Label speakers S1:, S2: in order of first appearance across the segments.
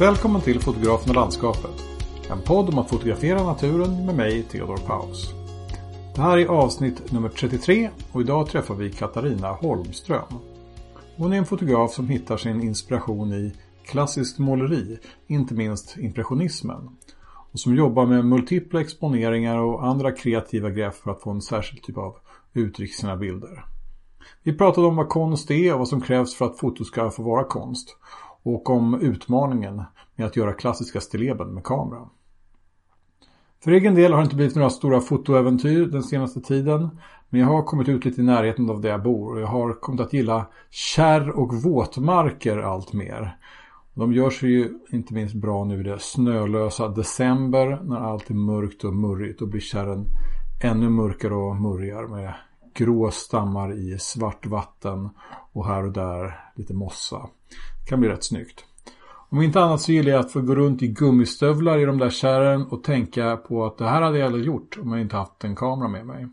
S1: Välkommen till Fotografen och landskapet. En podd om att fotografera naturen med mig, Theodor Paus. Det här är avsnitt nummer 33 och idag träffar vi Katarina Holmström. Hon är en fotograf som hittar sin inspiration i klassiskt måleri, inte minst impressionismen. Och som jobbar med multipla exponeringar och andra kreativa grepp för att få en särskild typ av uttryck i sina bilder. Vi pratade om vad konst är och vad som krävs för att foto ska få vara konst. Och om utmaningen med att göra klassiska stilleben med kamera. För egen del har det inte blivit några stora fotoäventyr den senaste tiden. Men jag har kommit ut lite i närheten av där jag bor och jag har kommit att gilla kärr och våtmarker allt mer. De gör sig ju inte minst bra nu i det snölösa december när allt är mörkt och murrigt. och blir kärren ännu mörkare och murrigare med grå stammar i svart vatten och här och där lite mossa. Det kan bli rätt snyggt. Om inte annat så gillar jag att få gå runt i gummistövlar i de där kärren och tänka på att det här hade jag aldrig gjort om jag inte haft en kamera med mig.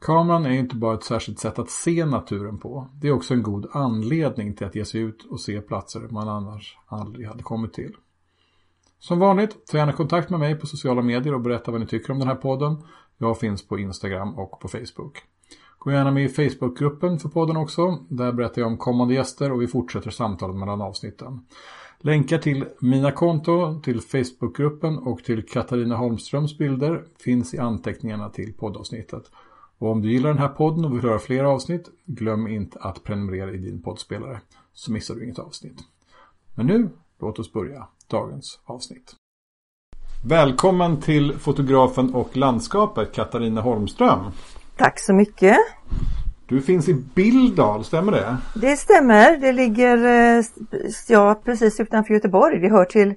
S1: Kameran är inte bara ett särskilt sätt att se naturen på. Det är också en god anledning till att ge sig ut och se platser man annars aldrig hade kommit till. Som vanligt, ta gärna kontakt med mig på sociala medier och berätta vad ni tycker om den här podden. Jag finns på Instagram och på Facebook. Gå gärna med i Facebookgruppen för podden också. Där berättar jag om kommande gäster och vi fortsätter samtalet mellan avsnitten. Länkar till mina konto, till Facebookgruppen och till Katarina Holmströms bilder finns i anteckningarna till poddavsnittet. Och om du gillar den här podden och vill höra fler avsnitt, glöm inte att prenumerera i din poddspelare så missar du inget avsnitt. Men nu, låt oss börja dagens avsnitt. Välkommen till fotografen och landskapet Katarina Holmström.
S2: Tack så mycket.
S1: Du finns i Bildal, stämmer det?
S2: Det stämmer. Det ligger eh, ja, precis utanför Göteborg. Det hör till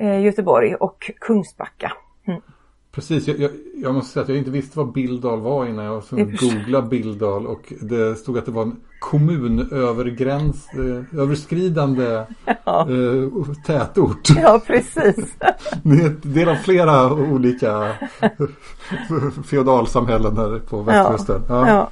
S2: eh, Göteborg och Kungsbacka. Mm.
S1: Precis, jag, jag, jag, måste säga att jag inte visste vad Bildal var innan jag googlade Bildal och det stod att det var en kommunövergräns, eh, överskridande ja. eh, tätort.
S2: Ja, precis.
S1: det är av flera olika feodalsamhällen här på västkusten. Ja. ja.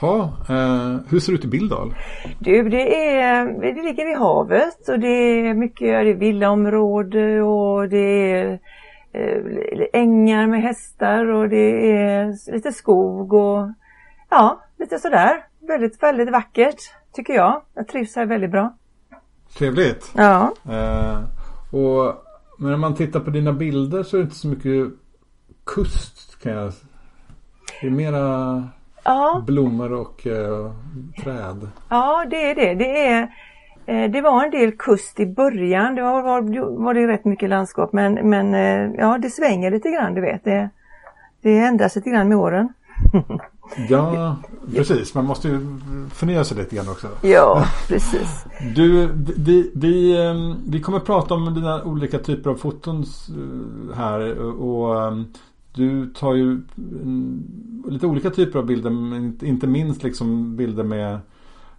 S1: Ha, eh, hur ser det ut i Bildal?
S2: Du, det, är, det ligger vid havet och det är mycket det är villaområde och det är ängar med hästar och det är lite skog och ja, lite sådär. Väldigt, väldigt vackert tycker jag. Jag trivs här väldigt bra.
S1: Trevligt.
S2: Ja.
S1: Eh, och men när man tittar på dina bilder så är det inte så mycket kust kan jag Det är mera ja. blommor och eh, träd.
S2: Ja, det är det. Det, är, eh, det var en del kust i början. Det var, var, var det rätt mycket landskap men, men eh, ja, det svänger lite grann du vet. Det, det ändras lite grann med åren.
S1: Ja, precis. Man måste ju förnya sig lite grann också.
S2: Ja, precis.
S1: Du, vi, vi, ehm, vi kommer prata om dina olika typer av foton eh, här. Och ehm, du tar ju lite olika typer av bilder. Men inte minst liksom bilder med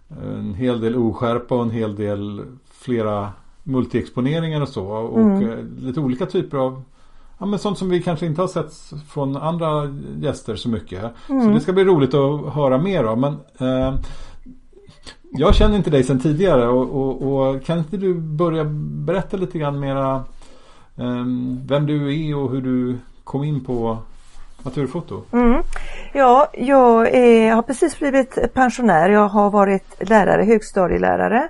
S1: en hel del oskärpa och en hel del flera multiexponeringar och så. Och mm. Eh, lite olika typer av ja, men sånt som vi kanske inte har sett från andra gäster så mycket. Mm. Så det ska bli roligt att höra mer om. Men, eh, jag känner inte dig sedan tidigare och, och, och, kan inte du börja berätta lite grann mera eh, vem du är och hur du kom in på naturfoto?
S2: Mm. Ja, jag är, har precis blivit pensionär. Jag har varit lärare, högstadielärare.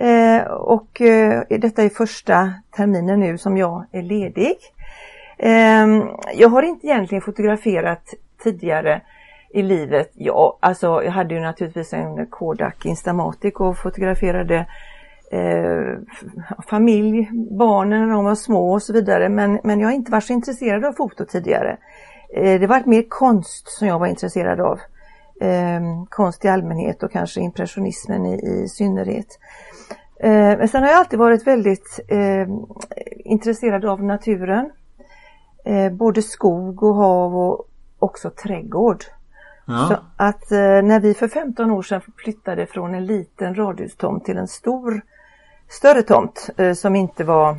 S2: Eh, och eh, detta är första terminen nu som jag är ledig. Eh, jag har inte egentligen fotograferat tidigare i livet. Ja, alltså jag hade ju naturligtvis en Kodak Instamatic och fotograferade eh, familj, barnen när de var små och så vidare. Men, men jag har inte varit så intresserad av foto tidigare. Eh, det var mer konst som jag var intresserad av. Eh, konst i allmänhet och kanske impressionismen i, i synnerhet. Eh, men sen har jag alltid varit väldigt eh, intresserad av naturen eh, både skog och hav och också trädgård. Ja. Så att när vi för 15 år sedan flyttade från en liten radhustomt till en stor större tomt som inte var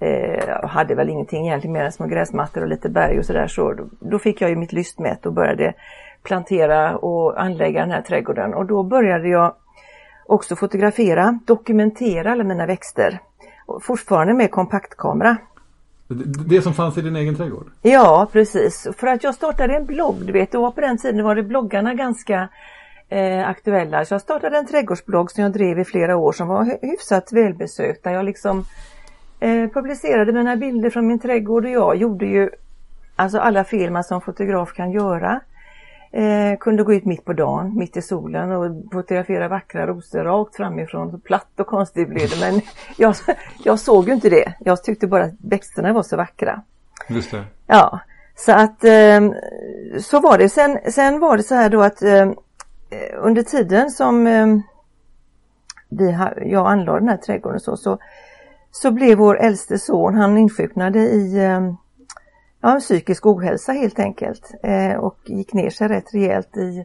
S2: eh, hade väl ingenting egentligen mer än små gräsmattor och lite berg och sådär så då, då fick jag ju mitt lystmätt och började plantera och anlägga den här trädgården och då började jag också fotografera, dokumentera alla mina växter. Fortfarande med kompaktkamera.
S1: Det som fanns i din egen trädgård?
S2: Ja, precis. För att jag startade en blogg, du vet, då på den tiden var det bloggarna ganska eh, aktuella. Så jag startade en trädgårdsblogg som jag drev i flera år som var hyfsat välbesökt. Där jag liksom eh, publicerade mina bilder från min trädgård och jag gjorde ju alltså alla fel man som fotograf kan göra. Eh, kunde gå ut mitt på dagen, mitt i solen och fotografera vackra rosor rakt framifrån. Platt och konstigt blev det men jag, jag såg ju inte det. Jag tyckte bara att växterna var så vackra.
S1: Just det.
S2: Ja, så att eh, så var det. Sen, sen var det så här då att eh, under tiden som eh, vi, jag anlade den här trädgården så, så, så blev vår äldste son, han insjuknade i eh, ja, psykisk ohälsa helt enkelt eh, och gick ner sig rätt rejält i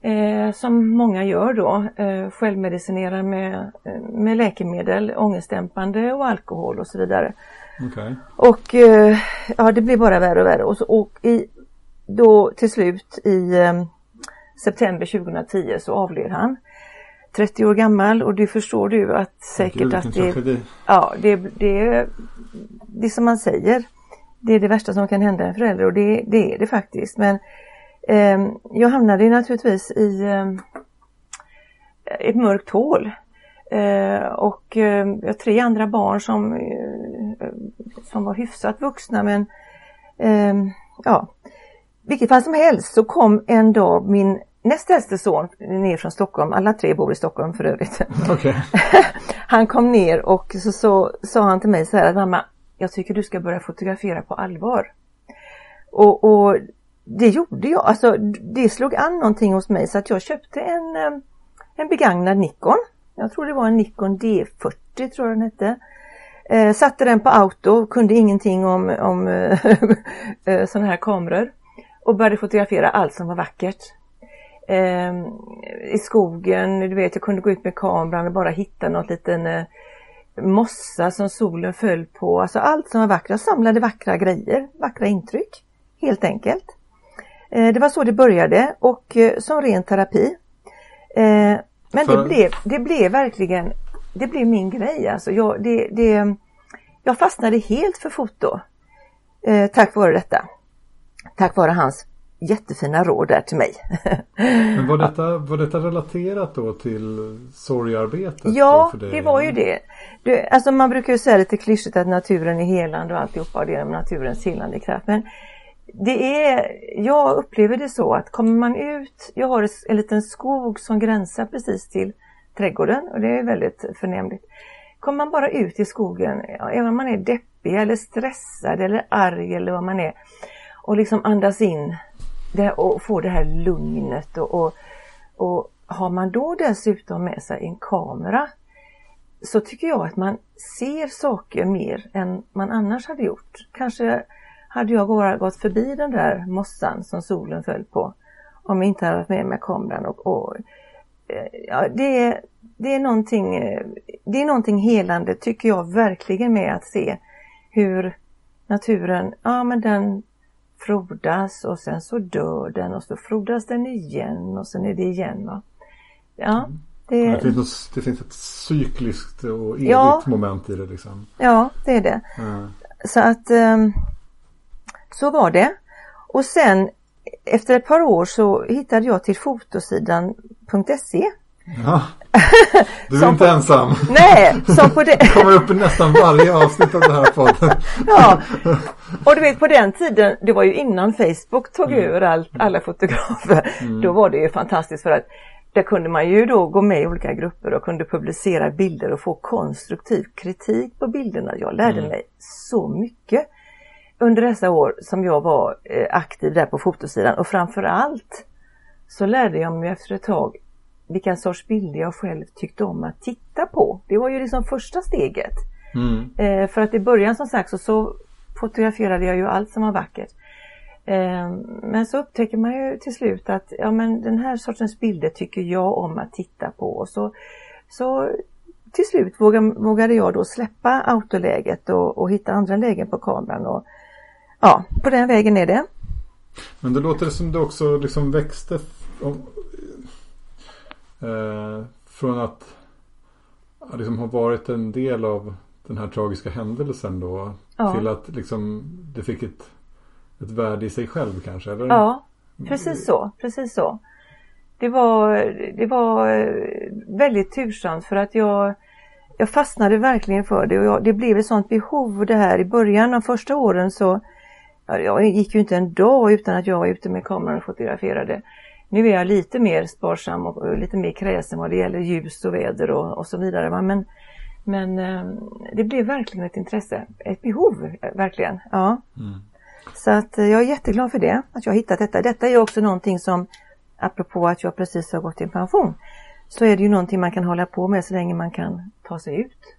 S2: eh, som många gör då, eh, självmedicinerar med, eh, med läkemedel, ångestdämpande och alkohol och så vidare.
S1: Okay.
S2: Och eh, ja, det blir bara värre och värre och, så, och i, då till slut i september 2010 så avled han. 30 år gammal och det förstår du att säkert Gud, att det, ja, det, det, det är som man säger det är det värsta som kan hända en förälder och det, det är det faktiskt. Men eh, jag hamnade naturligtvis i eh, ett mörkt hål. Eh, och eh, tre andra barn som, eh, som var hyfsat vuxna men eh, ja, vilket fall som helst så kom en dag min näst äldste son ner från Stockholm, alla tre bor i Stockholm för övrigt.
S1: Okay.
S2: han kom ner och så, så sa han till mig så här mamma, jag tycker du ska börja fotografera på allvar. Och, och det gjorde jag, alltså det slog an någonting hos mig så att jag köpte en, eh, en begagnad Nikon. Jag tror det var en Nikon D40 tror jag den hette. Eh, satte den på auto, kunde ingenting om, om eh, sådana här kameror och började fotografera allt som var vackert. Eh, I skogen, du vet jag kunde gå ut med kameran och bara hitta något liten eh, mossa som solen föll på, alltså allt som var vackert. Jag samlade vackra grejer, vackra intryck helt enkelt. Eh, det var så det började och eh, som ren terapi. Eh, men det blev, det blev verkligen, det blev min grej alltså. Jag, det, det, jag fastnade helt för foto tack vare detta. Tack vare hans jättefina råd där till mig.
S1: Men var detta, var detta relaterat då till sorgarbetet?
S2: Ja, det var ju det. det. Alltså man brukar ju säga lite klyschigt att naturen är helande och alltihopa och det är naturens helande kraft. Men det är, jag upplever det så att kommer man ut, jag har en liten skog som gränsar precis till trädgården och det är väldigt förnämligt. Kommer man bara ut i skogen, även om man är deppig eller stressad eller arg eller vad man är och liksom andas in det, och få det här lugnet och, och, och har man då dessutom med sig en kamera så tycker jag att man ser saker mer än man annars hade gjort. Kanske hade jag bara gått förbi den där mossan som solen föll på om jag inte hade haft med mig kameran. Och, och eh, ja, det, det, är någonting, eh, det är någonting helande tycker jag verkligen med att se hur naturen, ja men den frodas och sen så dör den och så frodas den igen och sen är det igen. Va? Ja,
S1: mm. det... Det, finns, det finns ett cykliskt och evigt ja. moment i det. Liksom.
S2: Ja, det är det. Mm. Så att um, så var det. Och sen efter ett par år så hittade jag till fotosidan.se
S1: Ja. Du är inte på, ensam.
S2: Nej, som på det.
S1: det kommer upp i nästan varje avsnitt av det här podden.
S2: Ja, och du vet på den tiden, det var ju innan Facebook tog mm. över all, alla fotografer. Mm. Då var det ju fantastiskt för att där kunde man ju då gå med i olika grupper och kunde publicera bilder och få konstruktiv kritik på bilderna. Jag lärde mm. mig så mycket under dessa år som jag var eh, aktiv där på fotosidan och framförallt så lärde jag mig efter ett tag vilken sorts bilder jag själv tyckte om att titta på. Det var ju liksom första steget. Mm. Eh, för att i början som sagt så, så fotograferade jag ju allt som var vackert. Eh, men så upptäcker man ju till slut att ja, men den här sortens bilder tycker jag om att titta på. Och så, så till slut vågade, vågade jag då släppa autoläget och, och hitta andra lägen på kameran. Och, ja, på den vägen är det.
S1: Men det låter som du också liksom växte Eh, från att liksom ha varit en del av den här tragiska händelsen då
S2: Ja.
S1: till att liksom det fick ett, ett värde i sig själv kanske? Eller?
S2: Ja, precis så. Precis så. Det var, det var väldigt tursamt för att jag, jag fastnade verkligen för det och jag, det blev ett sånt behov det här i början av första åren så ja, jag gick ju inte en dag utan att jag var ute med kameran och fotograferade. Nu är jag lite mer sparsam och lite mer kräsen vad det gäller ljus och väder och, och så vidare. Men, men eh, det blev verkligen ett intresse, ett behov eh, verkligen. Ja.
S1: Mm.
S2: Så att eh, jag är jätteglad för det, att jag har hittat detta. Detta är också någonting som, apropå att jag precis har gått i pension, så är det ju någonting man kan hålla på med så länge man kan ta sig ut.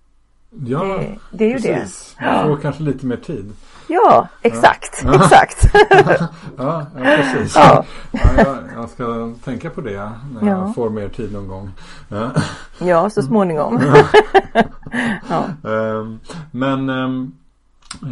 S1: Ja,
S2: Det- det är ju det.
S1: precis. Man får kanske lite mer tid.
S2: Ja, exakt, exakt.
S1: Ja, ja precis.
S2: Ja.
S1: Ja, jag, jag ska tänka på det när jag
S2: Ja.
S1: får mer tid någon gång. Ja.
S2: ja, så småningom. ja.
S1: Ehm, Men ehm, eh,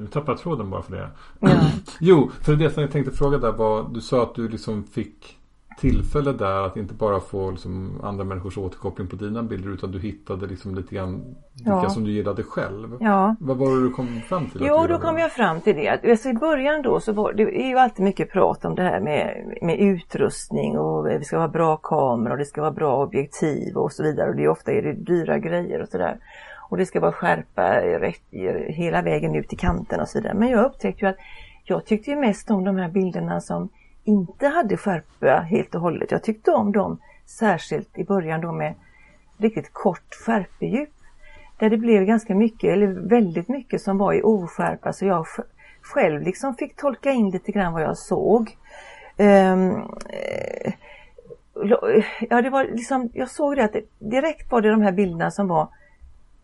S1: nu tappade jag tråden bara för det.
S2: Ja.
S1: Jo, för det som jag tänkte fråga där var Du sa att du liksom fick tillfälle där att inte bara få liksom andra människors återkoppling på dina bilder utan du hittade liksom lite grann vilka
S2: Ja.
S1: som du gillade själv.
S2: ja.
S1: Vad var det du kom fram till?
S2: Jo, då kom jag fram till det. Alltså I början då så var det är ju alltid mycket prat om det här med, med utrustning och det ska vara bra kamera och det ska vara bra objektiv och så vidare. Och det är ofta är det dyra grejer och sådär. Och det ska vara skärpa rätt, hela vägen ut till kanten och så vidare. Men jag upptäckte ju att jag tyckte ju mest om de här bilderna som inte hade skärpa helt och hållet. Jag tyckte om dem särskilt i början då med riktigt kort skärpedjup där det blev ganska mycket, eller väldigt mycket som var i oskärpa så jag själv liksom fick tolka in lite grann vad jag såg. Um, ja, det var liksom, jag såg det att det, direkt var det de här bilderna som var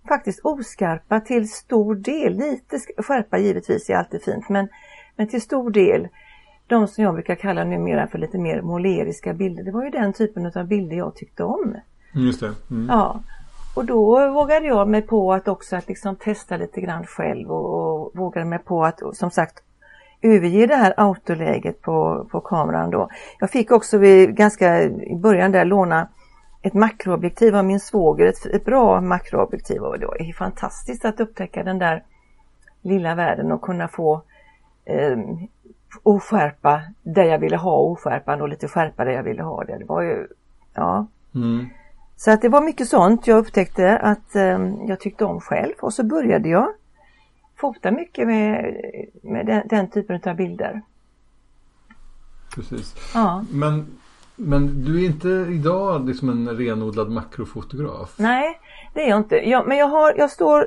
S2: faktiskt oskarpa till stor del. Lite skärpa givetvis är alltid fint men, men till stor del de som jag brukar kalla numera för lite mer måleriska bilder. Det var ju den typen av bilder jag tyckte om.
S1: Mm, Just det. Mm.
S2: Ja, och då vågade jag mig på att också att liksom testa lite grann själv och, och vågade mig på att som sagt överge det här autoläget på, på kameran då. Jag fick också vid, ganska i början där låna ett makroobjektiv av min svåger, ett, ett bra makroobjektiv och det var fantastiskt att upptäcka den där lilla världen och kunna få eh, oskärpa där jag ville ha oskärpan och lite skärpa där jag ville ha det. Det var ju, ja,
S1: Mm.
S2: så att det var mycket sånt jag upptäckte att eh, jag tyckte om själv och så började jag fota mycket med, med den, den typen av bilder.
S1: Precis.
S2: Ja.
S1: Men, men du är inte idag liksom en renodlad makrofotograf?
S2: Nej, det är jag inte. Jag, men jag, har, jag står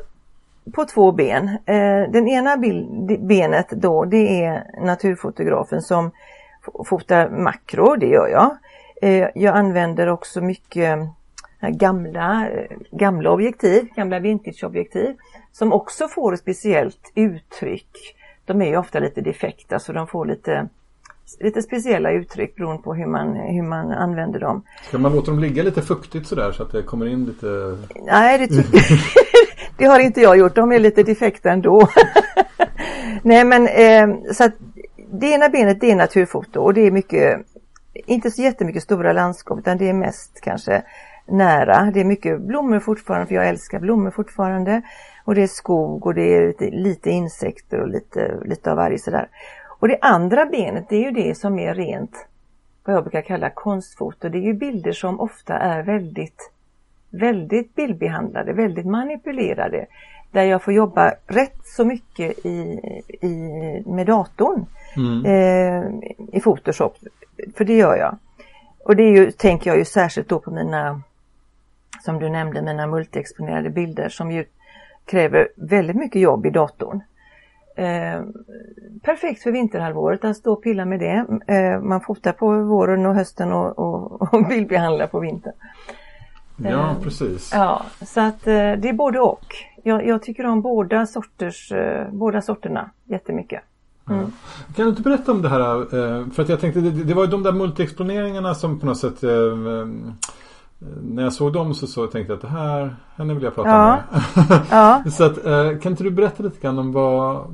S2: på två ben. Eh, den ena benet då det är naturfotografen som fotar makro, det gör jag. Eh, jag använder också mycket eh, gamla, eh, gamla objektiv, gamla vintageobjektiv som också får ett speciellt uttryck. De är ju ofta lite defekta så de får lite, lite speciella uttryck beroende på hur man, hur man använder dem.
S1: Ska man låta dem ligga lite fuktigt sådär så att det kommer in lite
S2: Nej, det, tycker det har inte jag gjort. De är lite defekta ändå. Nej, men eh, så att det ena benet det är naturfoto och det är mycket, inte så jättemycket stora landskap utan det är mest kanske nära. Det är mycket blommor fortfarande för jag älskar blommor fortfarande. Och det är skog och det är lite, lite insekter och lite, lite av varje sådär. Och det andra benet det är ju det som är rent vad jag brukar kalla konstfoto. Det är ju bilder som ofta är väldigt väldigt bildbehandlade, väldigt manipulerade. Där jag får jobba rätt så mycket i, i, med datorn
S1: Mm.
S2: eh, i Photoshop. För det gör jag. Och det är ju, tänker jag ju särskilt då på mina, som du nämnde, mina multiexponerade bilder som ju kräver väldigt mycket jobb i datorn. Eh, perfekt för vinterhalvåret att stå och pilla med det. Eh, man fotar på våren och hösten och, och, och bildbehandlar på vintern.
S1: Ja,
S2: Eh,
S1: precis.
S2: Ja, så att eh, det är både och. Jag, jag tycker om båda sorters, eh, båda sorterna jättemycket. Mm.
S1: Kan du inte berätta om det här? För att jag tänkte, det, var ju de där multiexponeringarna som på något sätt när jag såg dem så, så tänkte jag att det här, henne vill jag prata
S2: Ja.
S1: med.
S2: Ja,
S1: så att, kan inte du berätta lite grann om vad,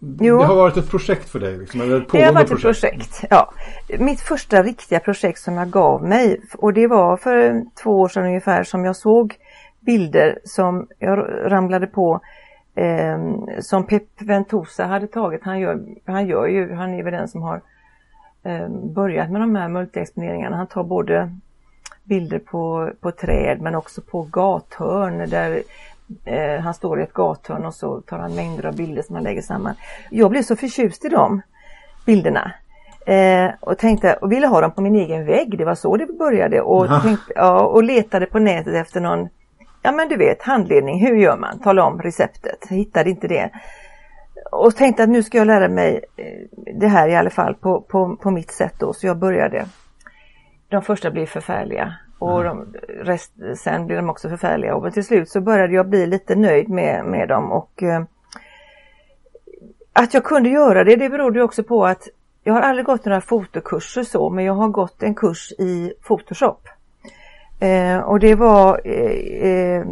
S1: Jo. Det har varit ett projekt för dig? Liksom, eller
S2: ett det har varit projekt. ett projekt, ja. Mitt första riktiga projekt som jag gav mig och det var för två år sedan ungefär som jag såg bilder som jag ramlade på eh, som Pep Ventosa hade tagit. Han gör, han gör ju, han är väl den som har eh, börjat med de här multiexponeringarna. Han tar både bilder på, på träd men också på gathörn där eh, han står i ett gathörn och så tar han mängder av bilder som han lägger samman. Jag blev så förtjust i de bilderna. Eh, och tänkte och ville ha dem på min egen vägg. Det var så det började och, tänkte, ja, och letade på nätet efter någon Ja men du vet handledning, hur gör man? Tala om receptet. hittade inte det. Och tänkte att nu ska jag lära mig eh, det här i alla fall på, på, på mitt sätt då. Så jag började. De första blev förfärliga och mm. de, rest, sen blev de också förfärliga. Och till slut så började jag bli lite nöjd med, med dem. Och eh, Att jag kunde göra det, det berodde också på att jag har aldrig gått några fotokurser så, men jag har gått en kurs i Photoshop. Eh, och det var eh, eh,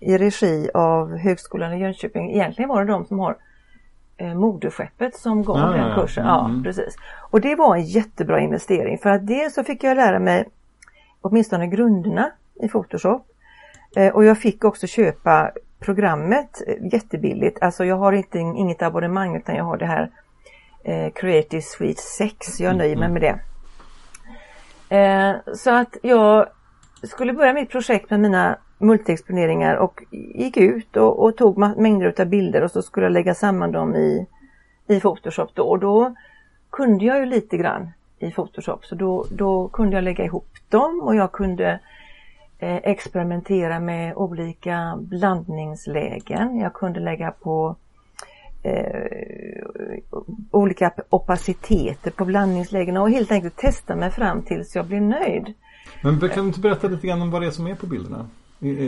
S2: i regi av Högskolan i Jönköping. Egentligen var det de som har eh, moderskeppet som gav ah, den kursen. Ja, mm. precis. Och det var en jättebra investering för att dels så fick jag lära mig åtminstone grunderna i Photoshop. Eh, och jag fick också köpa programmet eh, jättebilligt. Alltså jag har inte, inget abonnemang utan jag har det här eh, Creative Suite 6. Jag nöjer mig med det. Eh, så att jag skulle börja mitt projekt med mina multiexponeringar och gick ut och, och tog mängder av bilder och så skulle jag lägga samman dem i, i Photoshop då. Och då kunde jag ju lite grann i Photoshop så då, då kunde jag lägga ihop dem och jag kunde eh, experimentera med olika blandningslägen. Jag kunde lägga på eh, olika opaciteter på blandningslägena och helt enkelt testa mig fram tills jag blev nöjd.
S1: Men kan du inte berätta lite grann om vad det är som är på bilderna?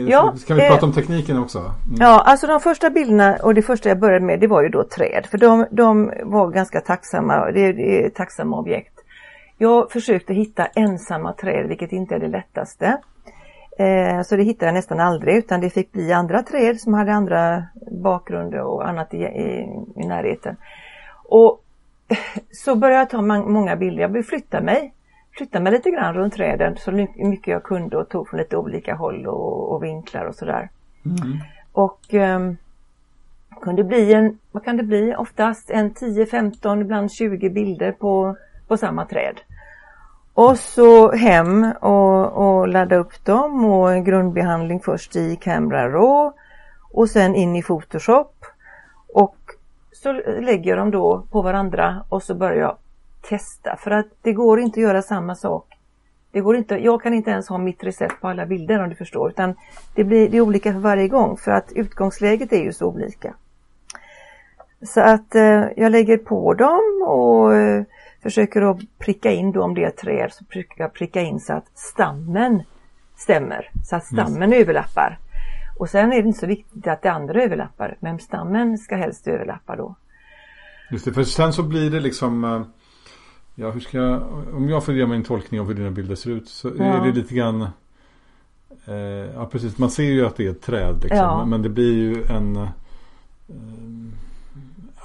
S1: Ja, kan vi prata om tekniken också? Mm.
S2: Ja, alltså de första bilderna och det första jag började med det var ju då träd. För de, de var ganska tacksamma, det, det är tacksamma objekt. Jag försökte hitta ensamma träd vilket inte är det lättaste. Eh, så det hittade jag nästan aldrig utan det fick bli andra träd som hade andra bakgrunder och annat i, i, i närheten. Och så började jag ta många bilder. Jag började flytta mig flyttade mig lite grann runt träden så mycket jag kunde och tog från lite olika håll och, och vinklar och sådär. Mm. Och um, kunde bli en, vad kan det bli, oftast en 10-15, ibland 20 bilder på, på samma träd. Och så hem och, och ladda upp dem och en grundbehandling först i Camera Raw och sen in i Photoshop. Och så lägger jag dem då på varandra och så börjar jag testa för att det går inte att göra samma sak. Det går inte, jag kan inte ens ha mitt recept på alla bilder om du förstår utan det blir det är olika för varje gång för att utgångsläget är ju så olika. Så att eh, jag lägger på dem och eh, försöker att pricka in då om det är träd så försöker jag pricka in så att stammen stämmer, så att stammen yes. överlappar. Och sen är det inte så viktigt att det andra överlappar men stammen ska helst överlappa då.
S1: Just det, för sen så blir det liksom eh, Ja, hur ska jag, om jag får ge mig en tolkning av hur dina bilder ser ut så ja. är det lite grann eh, Ja precis, man ser ju att det är ett träd liksom, ja. men det blir ju en eh,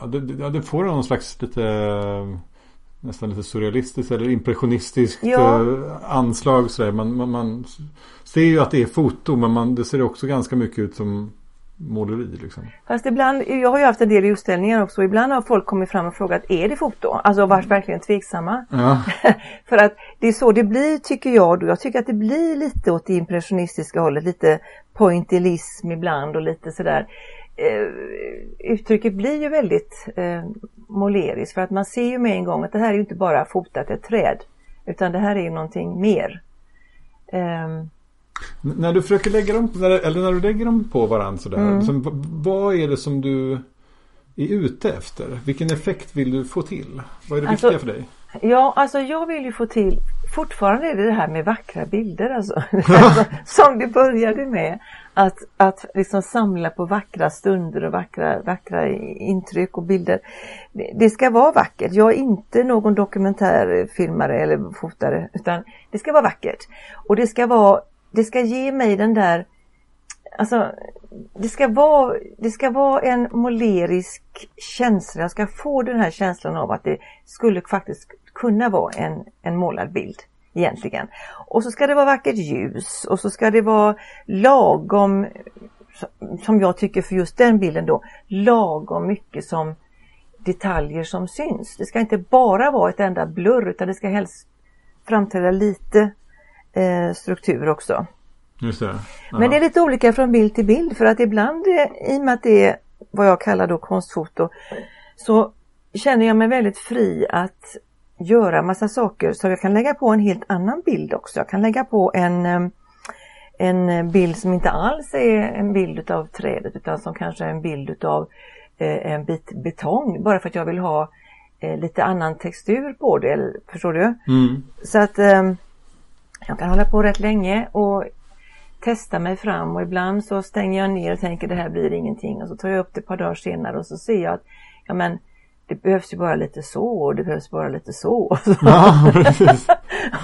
S1: ja, det, det får någon slags lite nästan lite surrealistiskt eller impressionistiskt ja. Eh, anslag. Sådär. Man, man, man, ser ju att det är foto men man, det ser också ganska mycket ut som måleri. Liksom.
S2: Fast ibland, jag har ju haft en del utställningar också, ibland har folk kommit fram och frågat är det foto? Alltså varit verkligen tveksamma. Ja. För att det är så det blir tycker jag då. Jag tycker att det blir lite åt det impressionistiska hållet, lite pointillism ibland och lite sådär. Eh, uttrycket blir ju väldigt eh, måleriskt för att man ser ju med en gång att det här är ju inte bara fotat ett träd utan det här är ju någonting mer. Eh,
S1: när du försöker lägga dem, eller när du lägger dem på varandra sådär. Mm. Så, vad är det som du är ute efter? Vilken effekt vill du få till? Vad är det alltså, viktiga för dig?
S2: Ja, alltså jag vill ju få till Fortfarande är det det här med vackra bilder alltså. som vi började med. Att, att liksom samla på vackra stunder och vackra, vackra intryck och bilder. Det, det ska vara vackert. Jag är inte någon dokumentärfilmare eller fotare utan det ska vara vackert. Och det ska vara det ska ge mig den där alltså det ska, vara, det ska vara en målerisk känsla. Jag ska få den här känslan av att det skulle faktiskt kunna vara en, en målad bild egentligen. Och så ska det vara vackert ljus och så ska det vara lagom, som jag tycker för just den bilden då, lagom mycket som detaljer som syns. Det ska inte bara vara ett enda blurr utan det ska helst framträda lite eh, struktur också.
S1: Just det.
S2: Ja. Men det är lite olika från bild till bild för att ibland i och med att det är vad jag kallar då konstfoto så känner jag mig väldigt fri att göra massa saker så jag kan lägga på en helt annan bild också. Jag kan lägga på en, en bild som inte alls är en bild av trädet utan som kanske är en bild av eh, en bit betong bara för att jag vill ha eh, lite annan textur på det. Förstår du? Mm. Så att jag kan hålla på rätt länge och testa mig fram och ibland så stänger jag ner och tänker det här blir ingenting och så tar jag upp det ett par dagar senare och så ser jag att ja men det behövs ju bara lite så och det behövs bara lite så. Ja, precis.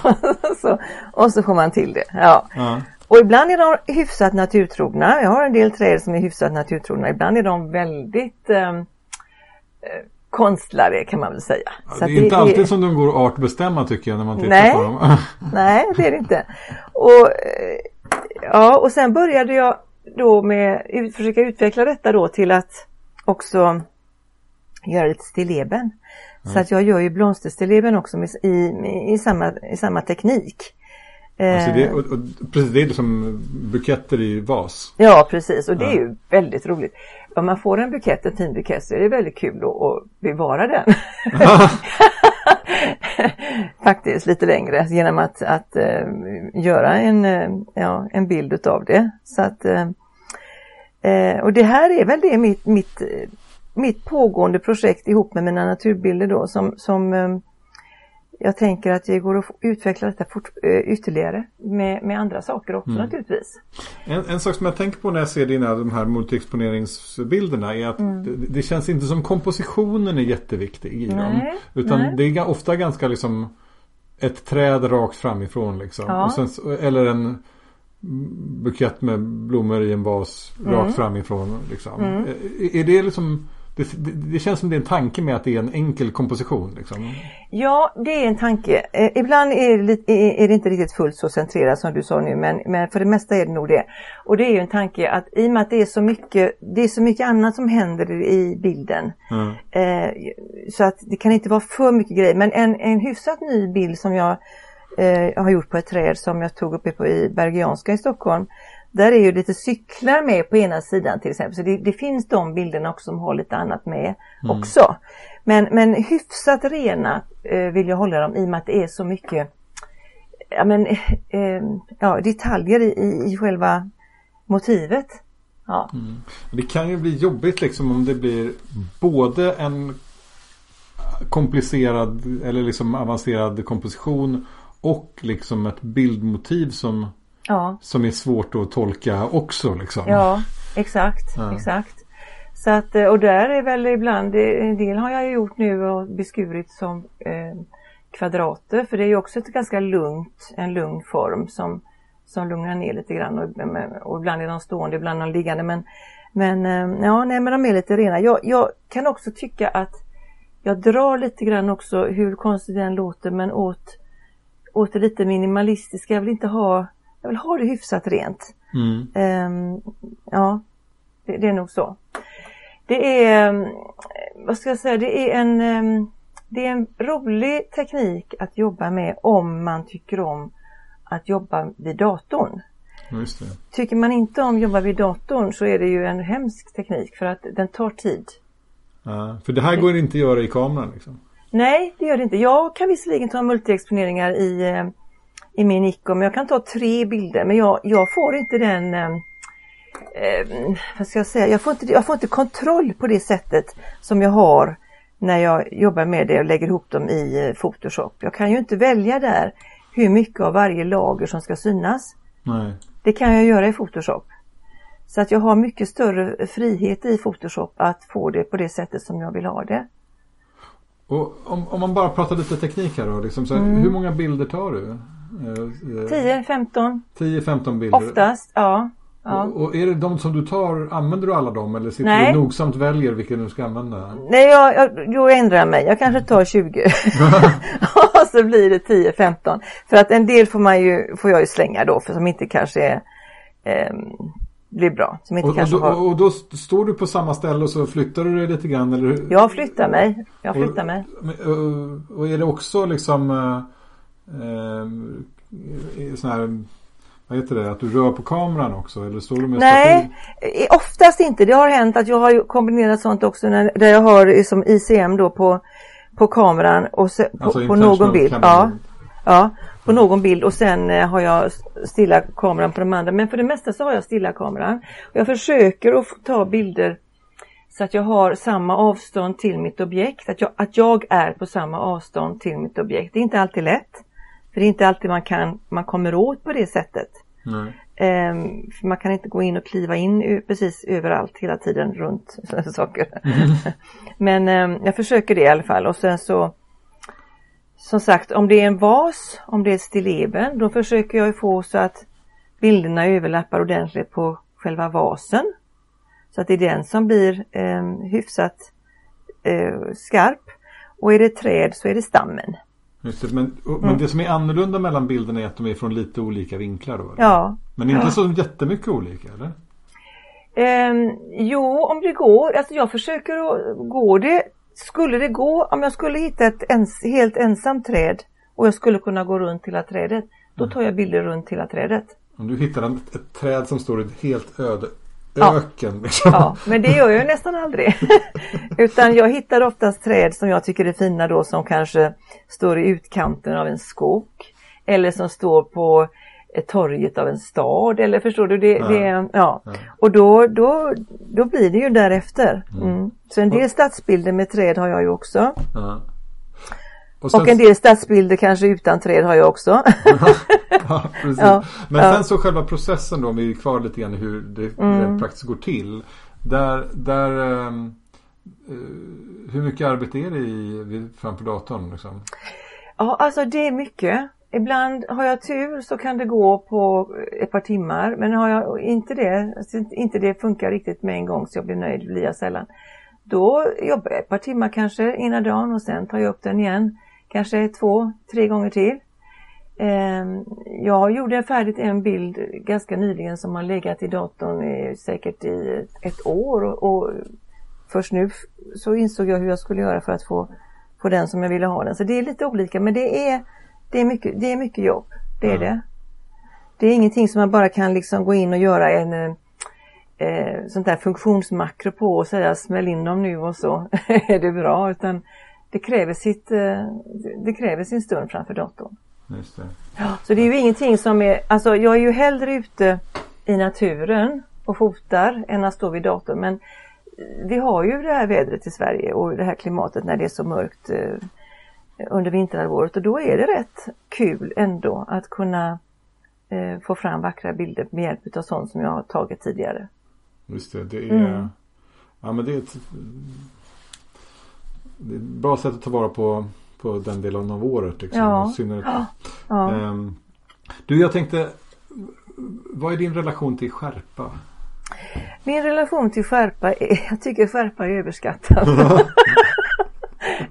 S2: och, så, och så får man till det. Ja. ja. Och ibland är de hyfsat naturtrogna. Jag har en del träd som är hyfsat naturtrogna. Ibland är de väldigt ehm, eh, konstlade kan man väl säga.
S1: Ja, det är inte det, alltid det... som de går att artbestämma tycker jag när man tittar
S2: nej,
S1: på dem.
S2: nej, det är det inte. Och, eh, ja, och sen började jag då med att försöka utveckla detta då till att också göra lite stilleben. Mm. Så att jag gör ju blomsterstilleben också i, i, i, samma, i samma teknik.
S1: Alltså det, och, och, precis, det är som buketter i vas.
S2: Ja precis och det ja. är ju väldigt roligt. Om man får en bukett, en fin bukett så är det väldigt kul att, att bevara den. Faktiskt lite längre genom att, att uh, göra en, uh, ja, en bild utav det. Så att, uh, och det här är väl det mitt, mitt mitt pågående projekt ihop med mina naturbilder då som, som eh, jag tänker att det går att utveckla detta fort, eh, ytterligare med, med andra saker också mm. naturligtvis.
S1: En, en, sak som jag tänker på när jag ser dina de här multiexponeringsbilderna är att mm. det, det, känns inte som kompositionen är jätteviktig i nej, dem. Utan nej. det är ofta ganska liksom ett träd rakt framifrån liksom. Ja. Sen, eller en bukett med blommor i en vas mm. rakt framifrån. Liksom. Mm. Är, är det liksom det, det, känns som det är en tanke med att det är en enkel komposition. Liksom.
S2: Ja, det är en tanke. Eh, ibland är det, lite, är det, inte riktigt fullt så centrerat som du sa nu men, men för det mesta är det nog det. Och det är ju en tanke att i och med att det är så mycket, det är så mycket annat som händer i bilden. Mm. Eh, så att det kan inte vara för mycket grejer. Men en, en hyfsat ny bild som jag eh, har gjort på ett träd som jag tog uppe på i Bergianska i Stockholm. Där är ju lite cyklar med på ena sidan till exempel. Så det, det finns de bilderna också som har lite annat med mm. också. Men, men hyfsat rena eh, vill jag hålla dem i och med att det är så mycket ja, men, eh, ja, detaljer i, i själva motivet. Ja. Mm.
S1: Det kan ju bli jobbigt liksom om det blir både en komplicerad eller liksom avancerad komposition och liksom ett bildmotiv som Ja. Som är svårt att tolka också liksom.
S2: Ja, exakt, ja. exakt. Så att, eh, och där är väl ibland, en del har jag gjort nu och beskurit som eh, kvadrater för det är ju också ett ganska lugnt, en lugn form som, som lugnar ner lite grann och, och ibland är de stående, ibland är de liggande men, men eh, ja, nej men de är lite rena. Jag, jag kan också tycka att jag drar lite grann också, hur konstigt det än låter, men åt, åt det lite minimalistiska. Jag vill inte ha jag vill ha det hyfsat rent. Mm. Um, ja, det, det, är nog så. Det är, ehm, vad ska jag säga, det är en, um, det är en rolig teknik att jobba med om man tycker om att jobba vid datorn. Tycker man inte om att jobba vid datorn så är det ju en hemsk teknik för att den tar tid.
S1: Ja, för det här går inte att göra i kameran liksom?
S2: Nej, det gör det inte. Jag kan visserligen ta multiexponeringar i i min Nikon. Men jag kan ta tre bilder men jag, jag får inte den eh, eh, vad ska jag säga, jag får, inte, jag får inte kontroll på det sättet som jag har när jag jobbar med det och lägger ihop dem i eh, Photoshop. Jag kan ju inte välja där hur mycket av varje lager som ska synas. Nej. Det kan jag göra i Photoshop. Så att jag har mycket större frihet i Photoshop att få det på det sättet som jag vill ha det.
S1: Och om, om man bara pratar lite teknik här då, liksom, så mm. hur många bilder tar du?
S2: 10, 15.
S1: 10, 15 bilder.
S2: Oftast, ja. Ja.
S1: Och, och är det de som du tar, använder du alla dem eller sitter
S2: Nej.
S1: du nogsamt väljer vilken du ska använda?
S2: Nej, jag, jag, då ändrar jag mig. Jag kanske tar 20. och så blir det 10-15. För att en del får, man ju, får jag ju slänga då, för som inte kanske är, ehm, blir bra. Som inte
S1: Och, och,
S2: kanske
S1: då,
S2: har...
S1: och då står du på samma ställe och så flyttar du dig lite grann? Eller?
S2: Jag flyttar mig. Jag flyttar
S1: och,
S2: mig.
S1: Och, och är det också liksom eh, sån här, vad heter det, att du rör på kameran också? Eller står du med
S2: Nej, eh, oftast inte. Det har hänt att jag har kombinerat sånt också när, där jag har som ICM då på, på kameran och se, på,
S1: Alltså
S2: på någon
S1: intentional
S2: bild.
S1: camera
S2: Ja, ja, på någon bild och sen eh, har jag stilla kameran på de andra. Men för det mesta så har jag stilla kameran. Jag försöker att ta bilder så att jag har samma avstånd till mitt objekt. Att jag, att jag är på samma avstånd till mitt objekt. Det är inte alltid lätt. För det är inte alltid man, kan, man kommer åt på det sättet. Ehm, för man kan inte gå in och kliva in precis överallt hela tiden runt saker. Men ehm, jag försöker det i alla fall och sen så som sagt om det är en vas, om det är stilleben, då försöker jag ju få så att bilderna överlappar ordentligt på själva vasen. Så att det är den som blir eh, hyfsat eh, skarp. Och är det träd så är det stammen.
S1: Just det, men och,
S2: Mm.
S1: men det som är annorlunda mellan bilderna är att de är från lite olika vinklar då? eller?
S2: Ja,
S1: Men inte så jättemycket olika eller?
S2: Ehm, jo, om det går. Alltså jag försöker att gå det. Skulle det gå, om jag skulle hitta ett ens, helt ensamt träd och jag skulle kunna gå runt hela trädet. Då tar jag bilder runt hela trädet.
S1: Om du hittar en, ett träd som står i ett helt öde
S2: Ja.
S1: öken. Liksom.
S2: Ja, men det gör jag nästan aldrig. Utan jag hittar oftast träd som jag tycker är fina då som kanske står i utkanten av en skog. Eller som står på torget av en stad. Eller förstår du? Det,
S1: Ja.
S2: det, ja.
S1: Ja.
S2: Och då, då, då blir det ju därefter. Mm. Så en del stadsbilder med träd har jag ju också.
S1: Ja. Och, sen,
S2: Och en del stadsbilder kanske utan träd har jag också.
S1: ja, precis.
S2: Ja.
S1: Men
S2: Ja.
S1: sen så själva processen då, om vi är kvar lite grann hur det
S2: Mm.
S1: praktiskt går till. Där, där eh, hur mycket arbete är det i, framför datorn? Liksom?
S2: Ja, alltså det är mycket. Ibland har jag tur så kan det gå på ett par timmar men har jag inte det, inte det funkar riktigt med en gång så jag blir nöjd blir jag sällan. Då jobbar jag ett par timmar kanske ena dagen och sen tar jag upp den igen. Kanske två, tre gånger till. Ehm, Jag gjorde färdigt en bild ganska nyligen som har legat i datorn i, säkert i ett år och, först nu så insåg jag hur jag skulle göra för att få, få den som jag ville ha den. Så det är lite olika men det är, det är, mycket, det är mycket jobb. Det är
S1: Ja.
S2: det. Det är ingenting som man bara kan liksom gå in och göra en eh, eh, sånt där funktionsmakro på och säga smäll in dem nu och så är det bra. Utan det kräver, sitt, eh, det kräver sin stund framför datorn.
S1: Just det.
S2: Så det är ju ingenting som är, alltså jag är ju hellre ute i naturen och fotar än att stå vid datorn. Men vi har ju det här vädret i Sverige och det här klimatet när det är så mörkt eh, under vinterhalvåret och då är det rätt kul ändå att kunna eh, få fram vackra bilder med hjälp av sånt som jag har tagit tidigare.
S1: Just det, det är,
S2: Mm.
S1: ja, men det är, ett, det är ett bra sätt att ta vara på, på den delen av året. Liksom,
S2: Ja.
S1: synnerhet.
S2: Ja.
S1: Ehm, du, jag tänkte, vad är din relation till skärpa?
S2: Min relation till skärpa är, jag tycker skärpa är överskattat.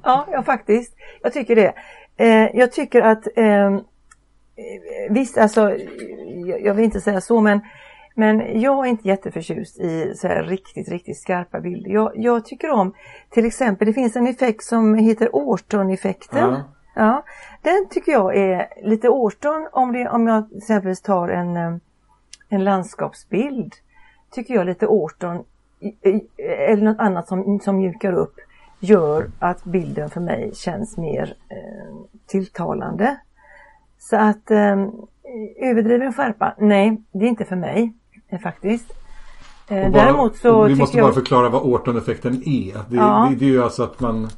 S2: ja, ja faktiskt. Jag tycker det. Eh, jag tycker att eh, visst alltså, jag, jag vill inte säga så men men jag är inte jätteförtjust i så här riktigt, riktigt skarpa bilder. Jag, jag tycker om till exempel, det finns en effekt som heter Årton-effekten.
S1: Ja.
S2: Ja, den tycker jag är lite Årton om, det, om jag exempelvis tar en, eh, en landskapsbild. Tycker jag lite i- eller något annat som, som mjukar upp gör att bilden för mig känns mer eh, tilltalande. Så att eh, överdriven skärpa, nej det är inte för mig faktiskt. Eh,
S1: bara-
S2: däremot så
S1: vi måste
S2: jag...
S1: bara förklara vad Orton-effekten är. Det,
S2: Ja.
S1: det, det är ju alltså att man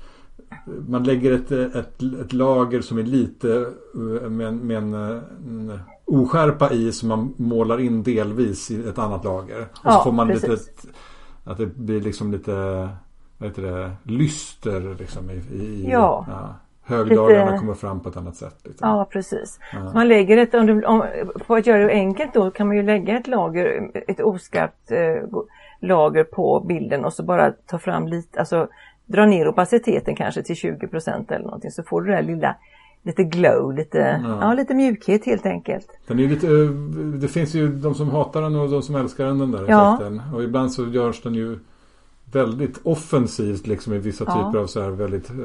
S1: man lägger ett, ett, ett lager som är lite eh, med, en- med en, eh, en oskärpa i som man målar in delvis i ett annat lager. Och så
S2: Ja,
S1: får man
S2: precis.
S1: lite att det blir liksom lite vad heter det, lyster liksom i, i
S2: Ja.
S1: Högdalarna
S2: lite-
S1: kommer fram på ett annat sätt. Liksom.
S2: Ja, precis.
S1: Ja.
S2: Man lägger ett, om du, om, för att göra det enkelt då kan man ju lägga ett lager, ett oskarpt eh, lager på bilden och så bara ta fram lite, alltså dra ner opaciteten kanske till 20% eller någonting så får du det där lilla lite glow, lite,
S1: Ja.
S2: ja. lite mjukhet helt enkelt.
S1: Den är lite, eh, det finns ju de som hatar den och de som älskar den, den där
S2: Ja.
S1: effekten. Och ibland så görs den ju väldigt offensivt liksom i vissa
S2: Ja.
S1: typer av så här väldigt eh,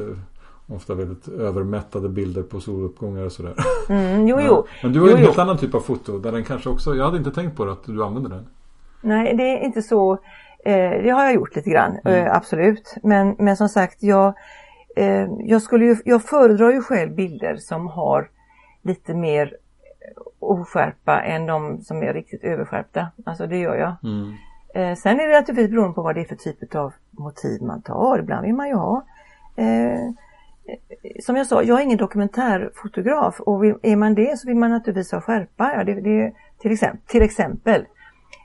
S1: Ofta väldigt övermättade bilder på soluppgångar och sådär.
S2: Mm, jo, jo.
S1: Men du har ju en helt annan typ av foto där den kanske också, jag hade inte tänkt på det att du använder den.
S2: Nej, det är inte så. Eh, det har jag gjort lite grann,
S1: Mm.
S2: eh, absolut. Men, men som sagt, jag, eh, jag, skulle ju, jag föredrar ju själv bilder som har lite mer oskärpa än de som är riktigt överskärpta. Alltså det gör jag.
S1: Mm.
S2: Eh, sen är det naturligtvis beroende på vad det är för typ av motiv man tar. Ibland vill man ju ha eh, som jag sa, jag är ingen dokumentärfotograf och vill, är man det så vill man naturligtvis ha skärpa. Ja, det, det, till exempel. Till exempel.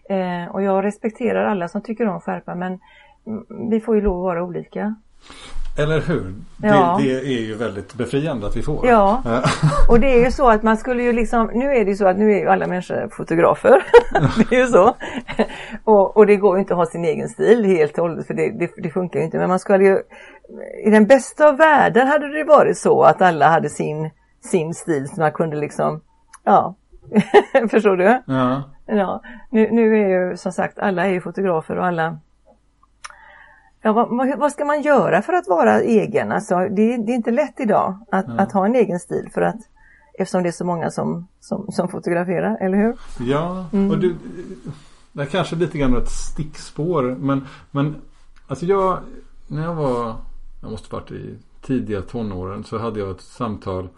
S2: Eh, och jag respekterar alla som tycker om skärpa men mm, vi får ju lov att vara olika.
S1: Eller hur?
S2: Ja.
S1: Det, det är ju väldigt befriande att vi får.
S2: Ja. Och det är ju så att man skulle ju liksom, nu är det ju så att nu är ju alla människor fotografer. det är ju så. Och, och det går ju inte att ha sin egen stil helt och hållet för det, det, det funkar ju inte. Men man skulle ju, i den bästa av världar hade det varit så att alla hade sin, sin stil så man kunde liksom, ja, förstår du?
S1: ja.
S2: Ja, nu, nu är ju som sagt alla är ju fotografer och alla Ja, vad, vad- ska man göra för att vara egen? Alltså, det, det är inte lätt idag att, att ha en egen stil för att eftersom det är så många som, som, som fotograferar, eller hur?
S1: Ja,
S2: Mm.
S1: och du, det är kanske lite grann ett stickspår. Men, men alltså jag, när jag var, jag måste varit i tidiga tonåren så hade jag ett samtal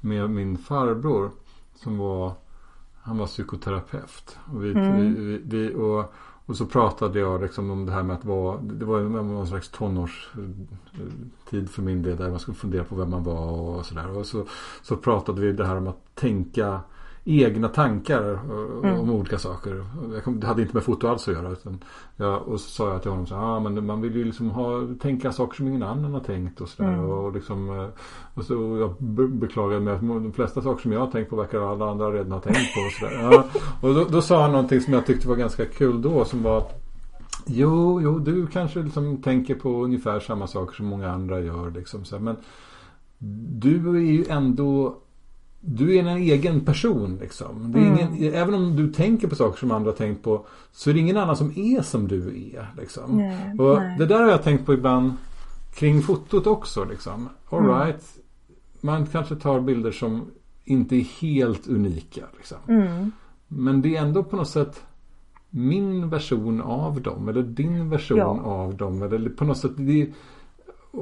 S1: med min farbror som var, han var psykoterapeut. Och, vi,
S2: Mm.
S1: vi, vi, och, och så pratade jag liksom om det här med att vara, det var någon slags tonårstid för min del där man skulle fundera på vem man var och sådär. Och så, så pratade vi det här om att tänka egna tankar eh,
S2: Mm.
S1: om olika saker. Kom, det hade inte med foto alls att göra. Utan jag, och så sa jag till honom så här, ah, men man vill ju liksom ha, tänka saker som ingen annan har tänkt och sådär.
S2: Mm.
S1: Och, liksom, eh, och så och jag be- beklagade mig att de flesta saker som jag har tänkt på verkar alla andra redan ha tänkt på. Och, sådär. Ja, och då, då sa han någonting som jag tyckte var ganska kul då som var att Jo, jo, du kanske liksom tänker på ungefär samma saker som många andra gör. Liksom, så här, men du är ju ändå du är en egen person liksom. Det är
S2: Mm.
S1: ingen, även om du tänker på saker som andra har tänkt på så är det ingen annan som är som du är. Liksom.
S2: Nej,
S1: och
S2: nej.
S1: Det där har jag tänkt på ibland kring fotot också. Liksom. All
S2: Mm.
S1: right. Man kanske tar bilder som inte är helt unika. Liksom.
S2: Mm.
S1: Men det är ändå på något sätt min version av dem eller din version
S2: Ja.
S1: av dem. Eller på något sätt, det,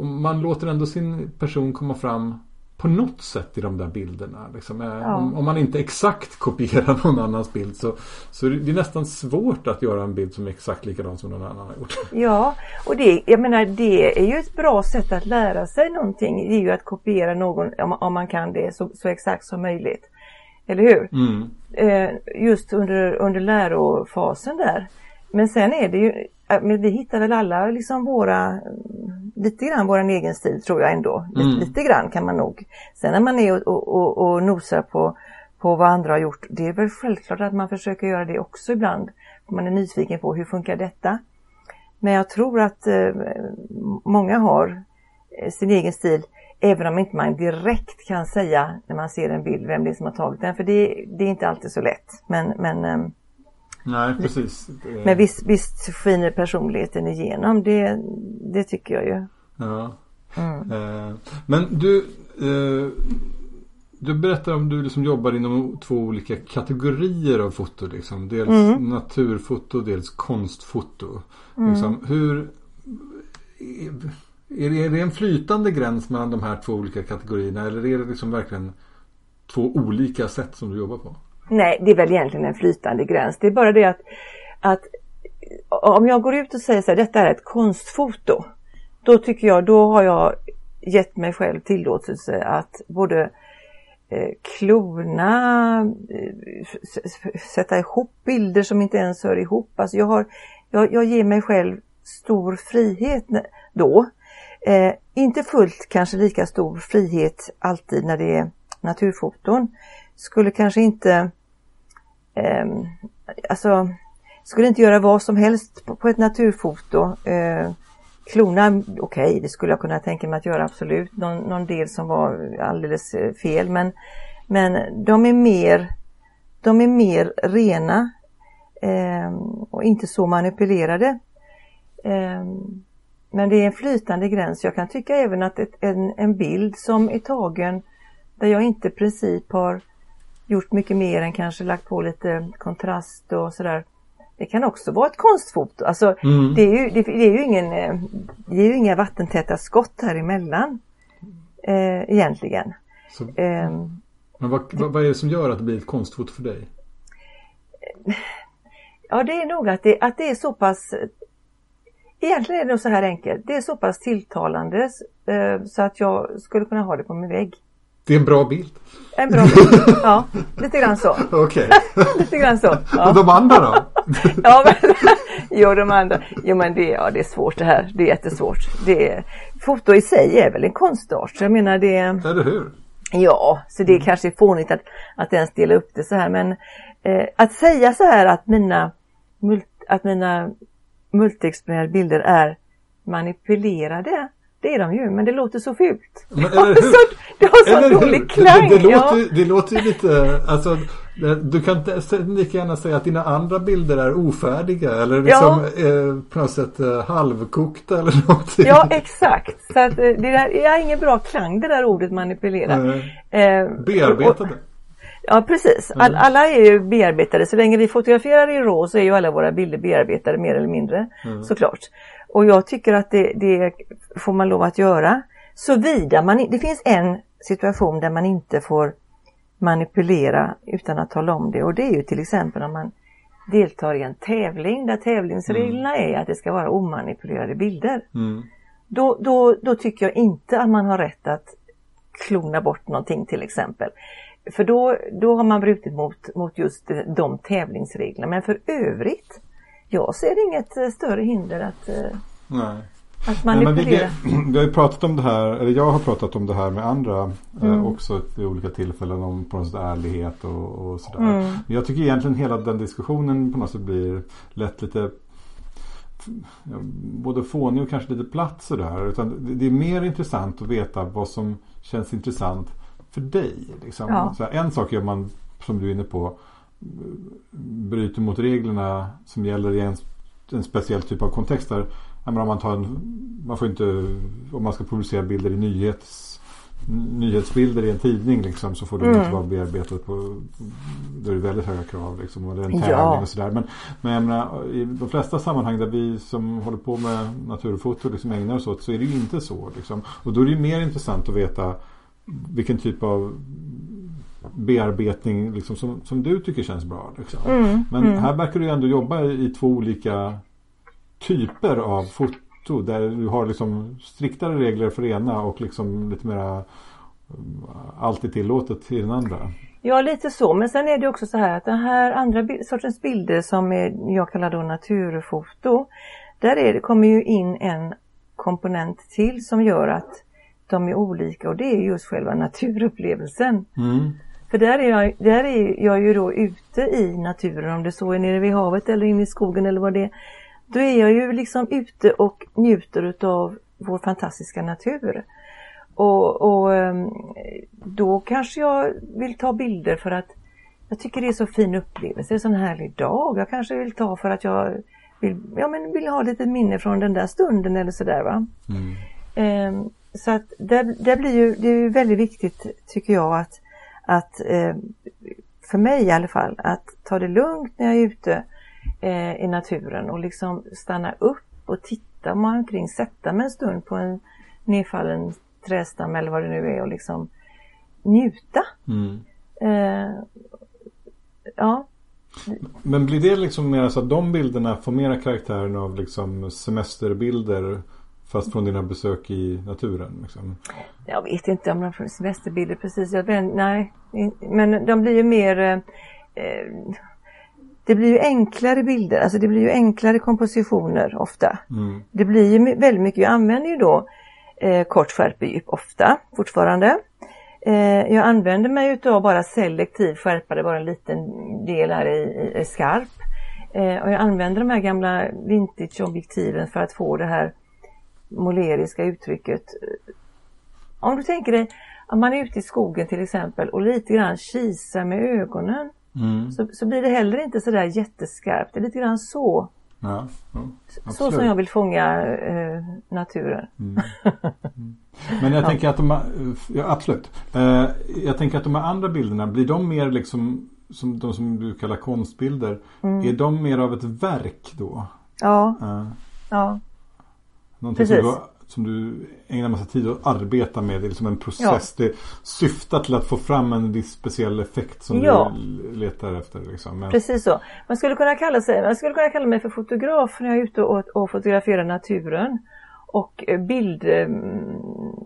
S1: man låter ändå sin person komma fram på något sätt i de där bilderna. Liksom. Eh,
S2: Ja.
S1: Om, om man inte exakt kopierar någon annans bild så, så är det är nästan svårt att göra en bild som är exakt likadan som någon annan har gjort.
S2: Ja, och det, jag menar, det är ju ett bra sätt att lära sig någonting. Det är ju att kopiera någon, om, om man kan det, så, så exakt som möjligt. Eller hur?
S1: Mm.
S2: eh, just under, under lärofasen där. Men sen är det ju, men vi hittar väl alla liksom våra, lite grann våran egen stil tror jag ändå. Lite,
S1: Mm.
S2: lite grann kan man nog. Sen när man är och, och, och, och nosar på, på vad andra har gjort, det är väl självklart att man försöker göra det också ibland. Man är nyfiken på hur funkar detta? Men jag tror att eh, många har eh, sin egen stil Även om inte man direkt kan säga när man ser en bild vem det är som har tagit den. För det, det är inte alltid så lätt. Men, men, ehm,
S1: Nej, precis.
S2: Men visst, visst skiner personligheten igenom. Det, det tycker jag ju.
S1: Ja.
S2: Mm.
S1: Eh, men du, eh, du berättar om du liksom jobbar inom två olika kategorier av foto. Liksom. Dels
S2: Mm.
S1: naturfoto, dels konstfoto. Liksom, hur, är det, är det en flytande gräns mellan de här två olika kategorierna eller är det liksom verkligen två olika sätt som du jobbar på?
S2: Nej, det är väl egentligen en flytande gräns. Det är bara det att, att eh, om jag går ut och säger så här, detta är ett konstfoto. Då tycker jag, då har jag gett mig själv tillåtelse att både eh, klona, eh, sätta ihop bilder som inte ens hör ihop. Alltså jag, har, jag, jag ger mig själv stor frihet då. Eh, inte fullt kanske lika stor frihet alltid när det är naturfoton. Skulle kanske inte eh, alltså skulle inte göra vad som helst på, på ett naturfoto. Eh, klona, okej okay, det skulle jag kunna tänka mig att göra absolut. Någon, någon del som var alldeles eh, fel men, men de är mer de är mer rena eh, och inte så manipulerade. Eh, men det är en flytande gräns. Jag kan tycka även att ett, en, en bild som är tagen där jag inte i princip har gjort mycket mer än kanske lagt på lite kontrast och sådär. Det kan också vara ett konstfoto. Alltså, mm. det, är ju, det, det, är ju ingen, eh, det är ju inga vattentäta skott här emellan eh, egentligen. Så, eh,
S1: men vad, vad, vad, är det som gör att det blir ett konstfoto för dig?
S2: Ja det är nog att det, att det är så pass Egentligen är det nog så här enkelt. Det är så pass tilltalande eh, så att jag skulle kunna ha det på min vägg.
S1: Det är en bra bild.
S2: En bra bild, ja. Lite grann så.
S1: Okej.
S2: lite grann så. Ja.
S1: Och de andra då?
S2: ja, men, jo, de andra. Jo, men det, ja, det är svårt det här. Det är jättesvårt. Det är, foto i sig är väl en konstart. Jag menar det...
S1: Eller hur?
S2: Ja, så det är mm. kanske är fånigt att, att ens dela upp det så här men eh, att säga så här att mina, att mina multiexponerade bilder är manipulerade det är de ju, men det låter så fult. Men, det, har det har så dålig klang.
S1: Det, det, låter, ja. det låter ju lite, alltså du kan inte lika gärna säga att dina andra bilder är ofärdiga eller liksom ja. eh, på något sätt eh, halvkokta eller någonting.
S2: Ja exakt. Så att, eh, det där, jag har ingen bra klang det där ordet manipulera.
S1: Eh, Bearbetade. Och,
S2: Ja precis, All, alla är ju bearbetade. Så länge vi fotograferar i RAW så är ju alla våra bilder bearbetade mer eller mindre mm. såklart. Och jag tycker att det, det, får man lov att göra. Såvida man det finns en situation där man inte får manipulera utan att tala om det och det är ju till exempel om man deltar i en tävling där tävlingsreglerna mm. är att det ska vara omanipulerade bilder. Mm. Då, då, då tycker jag inte att man har rätt att klona bort någonting till exempel. För då, då har man brutit mot, mot just de tävlingsreglerna. Men för övrigt, jag ser inget eh, större hinder att, eh, Nej. Att manipulera.
S1: Nej, vi, vi, har ju pratat om det här, eller jag har pratat om det här med andra eh, mm. eh, också vid olika tillfällen om på något sätt ärlighet och, och sådär. Mm. Men jag tycker egentligen hela den diskussionen på något sätt blir lätt lite både fånig och kanske lite platt sådär. Utan det är mer intressant att veta vad som känns intressant för dig. Liksom. Ja. Så en sak om man, som du är inne på, bryter mot reglerna som gäller i en, en speciell typ av kontext. Om man, tar en, man får inte, om man ska publicera bilder i nyhets nyhetsbilder i en tidning liksom, så får de mm. inte vara bearbetat på Då är det väldigt höga krav liksom, och det är en tävling ja. och sådär. Men, men jag menar, i de flesta sammanhang där vi som håller på med naturfoto liksom ägnar oss åt så är det ju inte så. Liksom. Och då är det ju mer intressant att veta vilken typ av bearbetning liksom, som, som du tycker känns bra. Liksom. Mm, Men mm. här verkar du ändå jobba i två olika typer av foto där du har liksom striktare regler för ena och liksom lite mera eh, allt är tillåtet i den andra.
S2: Ja lite så men sen är det också så här att den här andra sortens bilder som är, jag kallar då naturfoto där är det, kommer ju in en komponent till som gör att de är olika och det är just själva naturupplevelsen. Mm. För där är, jag, där är jag ju då ute i naturen, om det så är nere vid havet eller inne i skogen eller vad det är. Då är jag ju liksom ute och njuter utav vår fantastiska natur. Och, och ehm, då kanske jag vill ta bilder för att jag tycker det är så fin upplevelse, det är en sån härlig dag. Jag kanske vill ta för att jag vill, ja, men vill ha lite minne från den där stunden eller sådär va. Mm. Um, så att det, det, blir ju, det är ju väldigt viktigt tycker jag att, att eh, för mig i alla fall, att ta det lugnt när jag är ute eh, i naturen och liksom stanna upp och titta mig omkring, sätta mig en stund på en nedfallen trädstam eller vad det nu är och liksom njuta. Mm. Eh, ja.
S1: Men blir det liksom mer så att de bilderna får mera karaktären av liksom semesterbilder Fast från dina besök i naturen? Liksom.
S2: Jag vet inte om de från semesterbilder precis. Jag vet, nej, men de blir ju mer eh, Det blir ju enklare bilder, alltså det blir ju enklare kompositioner ofta. Mm. Det blir ju väldigt mycket, vi använder ju då eh, kort skärpedjup ofta fortfarande. Eh, jag använder mig utav bara selektiv skärpa, det är bara en liten del här i, i, i skarp. Eh, och jag använder de här gamla vintageobjektiven för att få det här måleriska uttrycket. Om du tänker dig om man är ute i skogen till exempel och lite grann kisar med ögonen mm. så, så blir det heller inte sådär jätteskarpt. Det är lite grann så. Ja, ja, så som jag vill fånga eh, naturen. Mm.
S1: Mm. Men jag tänker att de ja, absolut. Eh, jag tänker att de här andra bilderna, blir de mer liksom som de som du kallar konstbilder. Mm. Är de mer av ett verk då?
S2: Ja. Uh, ja.
S1: Någonting Precis. Som, som du ägnar massa tid att arbeta med. Det är liksom en process. Ja. Det syftar till att få fram en viss speciell effekt som ja. du letar efter. Liksom.
S2: Men... Precis så. Man skulle kunna kalla sig, man skulle kunna kalla mig för fotograf när jag är ute och, och fotograferar naturen och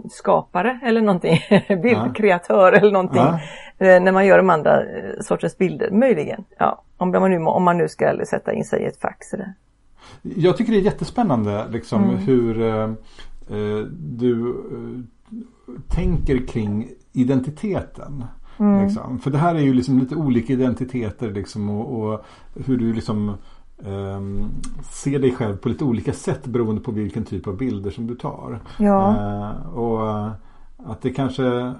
S2: bildskapare eller någonting, bildkreatör eller någonting ja. Eh, när man gör de andra eh, sorters bilder, möjligen. Ja, om, man nu, om man nu ska sätta in sig i ett fack. Sådär.
S1: Jag tycker det är jättespännande liksom, mm. hur eh, eh du eh, tänker kring identiteten. Mm. Liksom. För det här är ju liksom lite olika identiteter liksom, och, och hur du liksom um, ser dig själv på lite olika sätt beroende på vilken typ av bilder som du tar.
S2: Ja. Uh,
S1: och att det kanske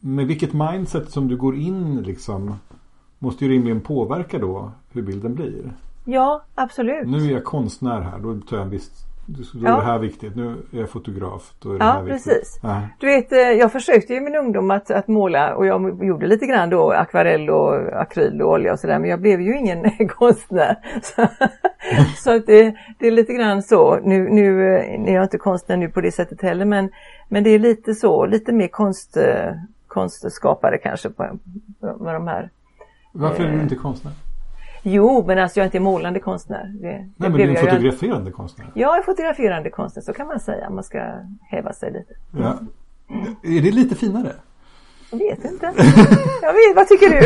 S1: med vilket mindset som du går in liksom måste ju rimligen påverka då hur bilden blir.
S2: Ja, absolut.
S1: Nu är jag konstnär här, då tar jag en viss då är ja. det här viktigt. Nu är jag fotograf. Då är det
S2: ja,
S1: här
S2: precis. Viktigt. Du vet, eh, jag försökte ju i min ungdom att, att måla och jag gjorde lite grann då akvarell och akryl och olja och sådär men jag blev ju ingen konstnär. Så, så att det, det, är lite grann så. Nu, nu är jag inte konstnär nu på det sättet heller men, men det är lite så, lite mer konst, eh, konstskapare kanske på, med de här.
S1: Varför är du inte konstnär?
S2: Jo, men alltså jag är inte målande konstnär.
S1: Det, Nej, men du är en fotograferande jag... konstnär.
S2: Jag är fotograferande konstnär, så kan man säga. Man ska häva sig lite.
S1: Ja. Är det lite finare?
S2: Jag vet inte. Jag vet, vad tycker du?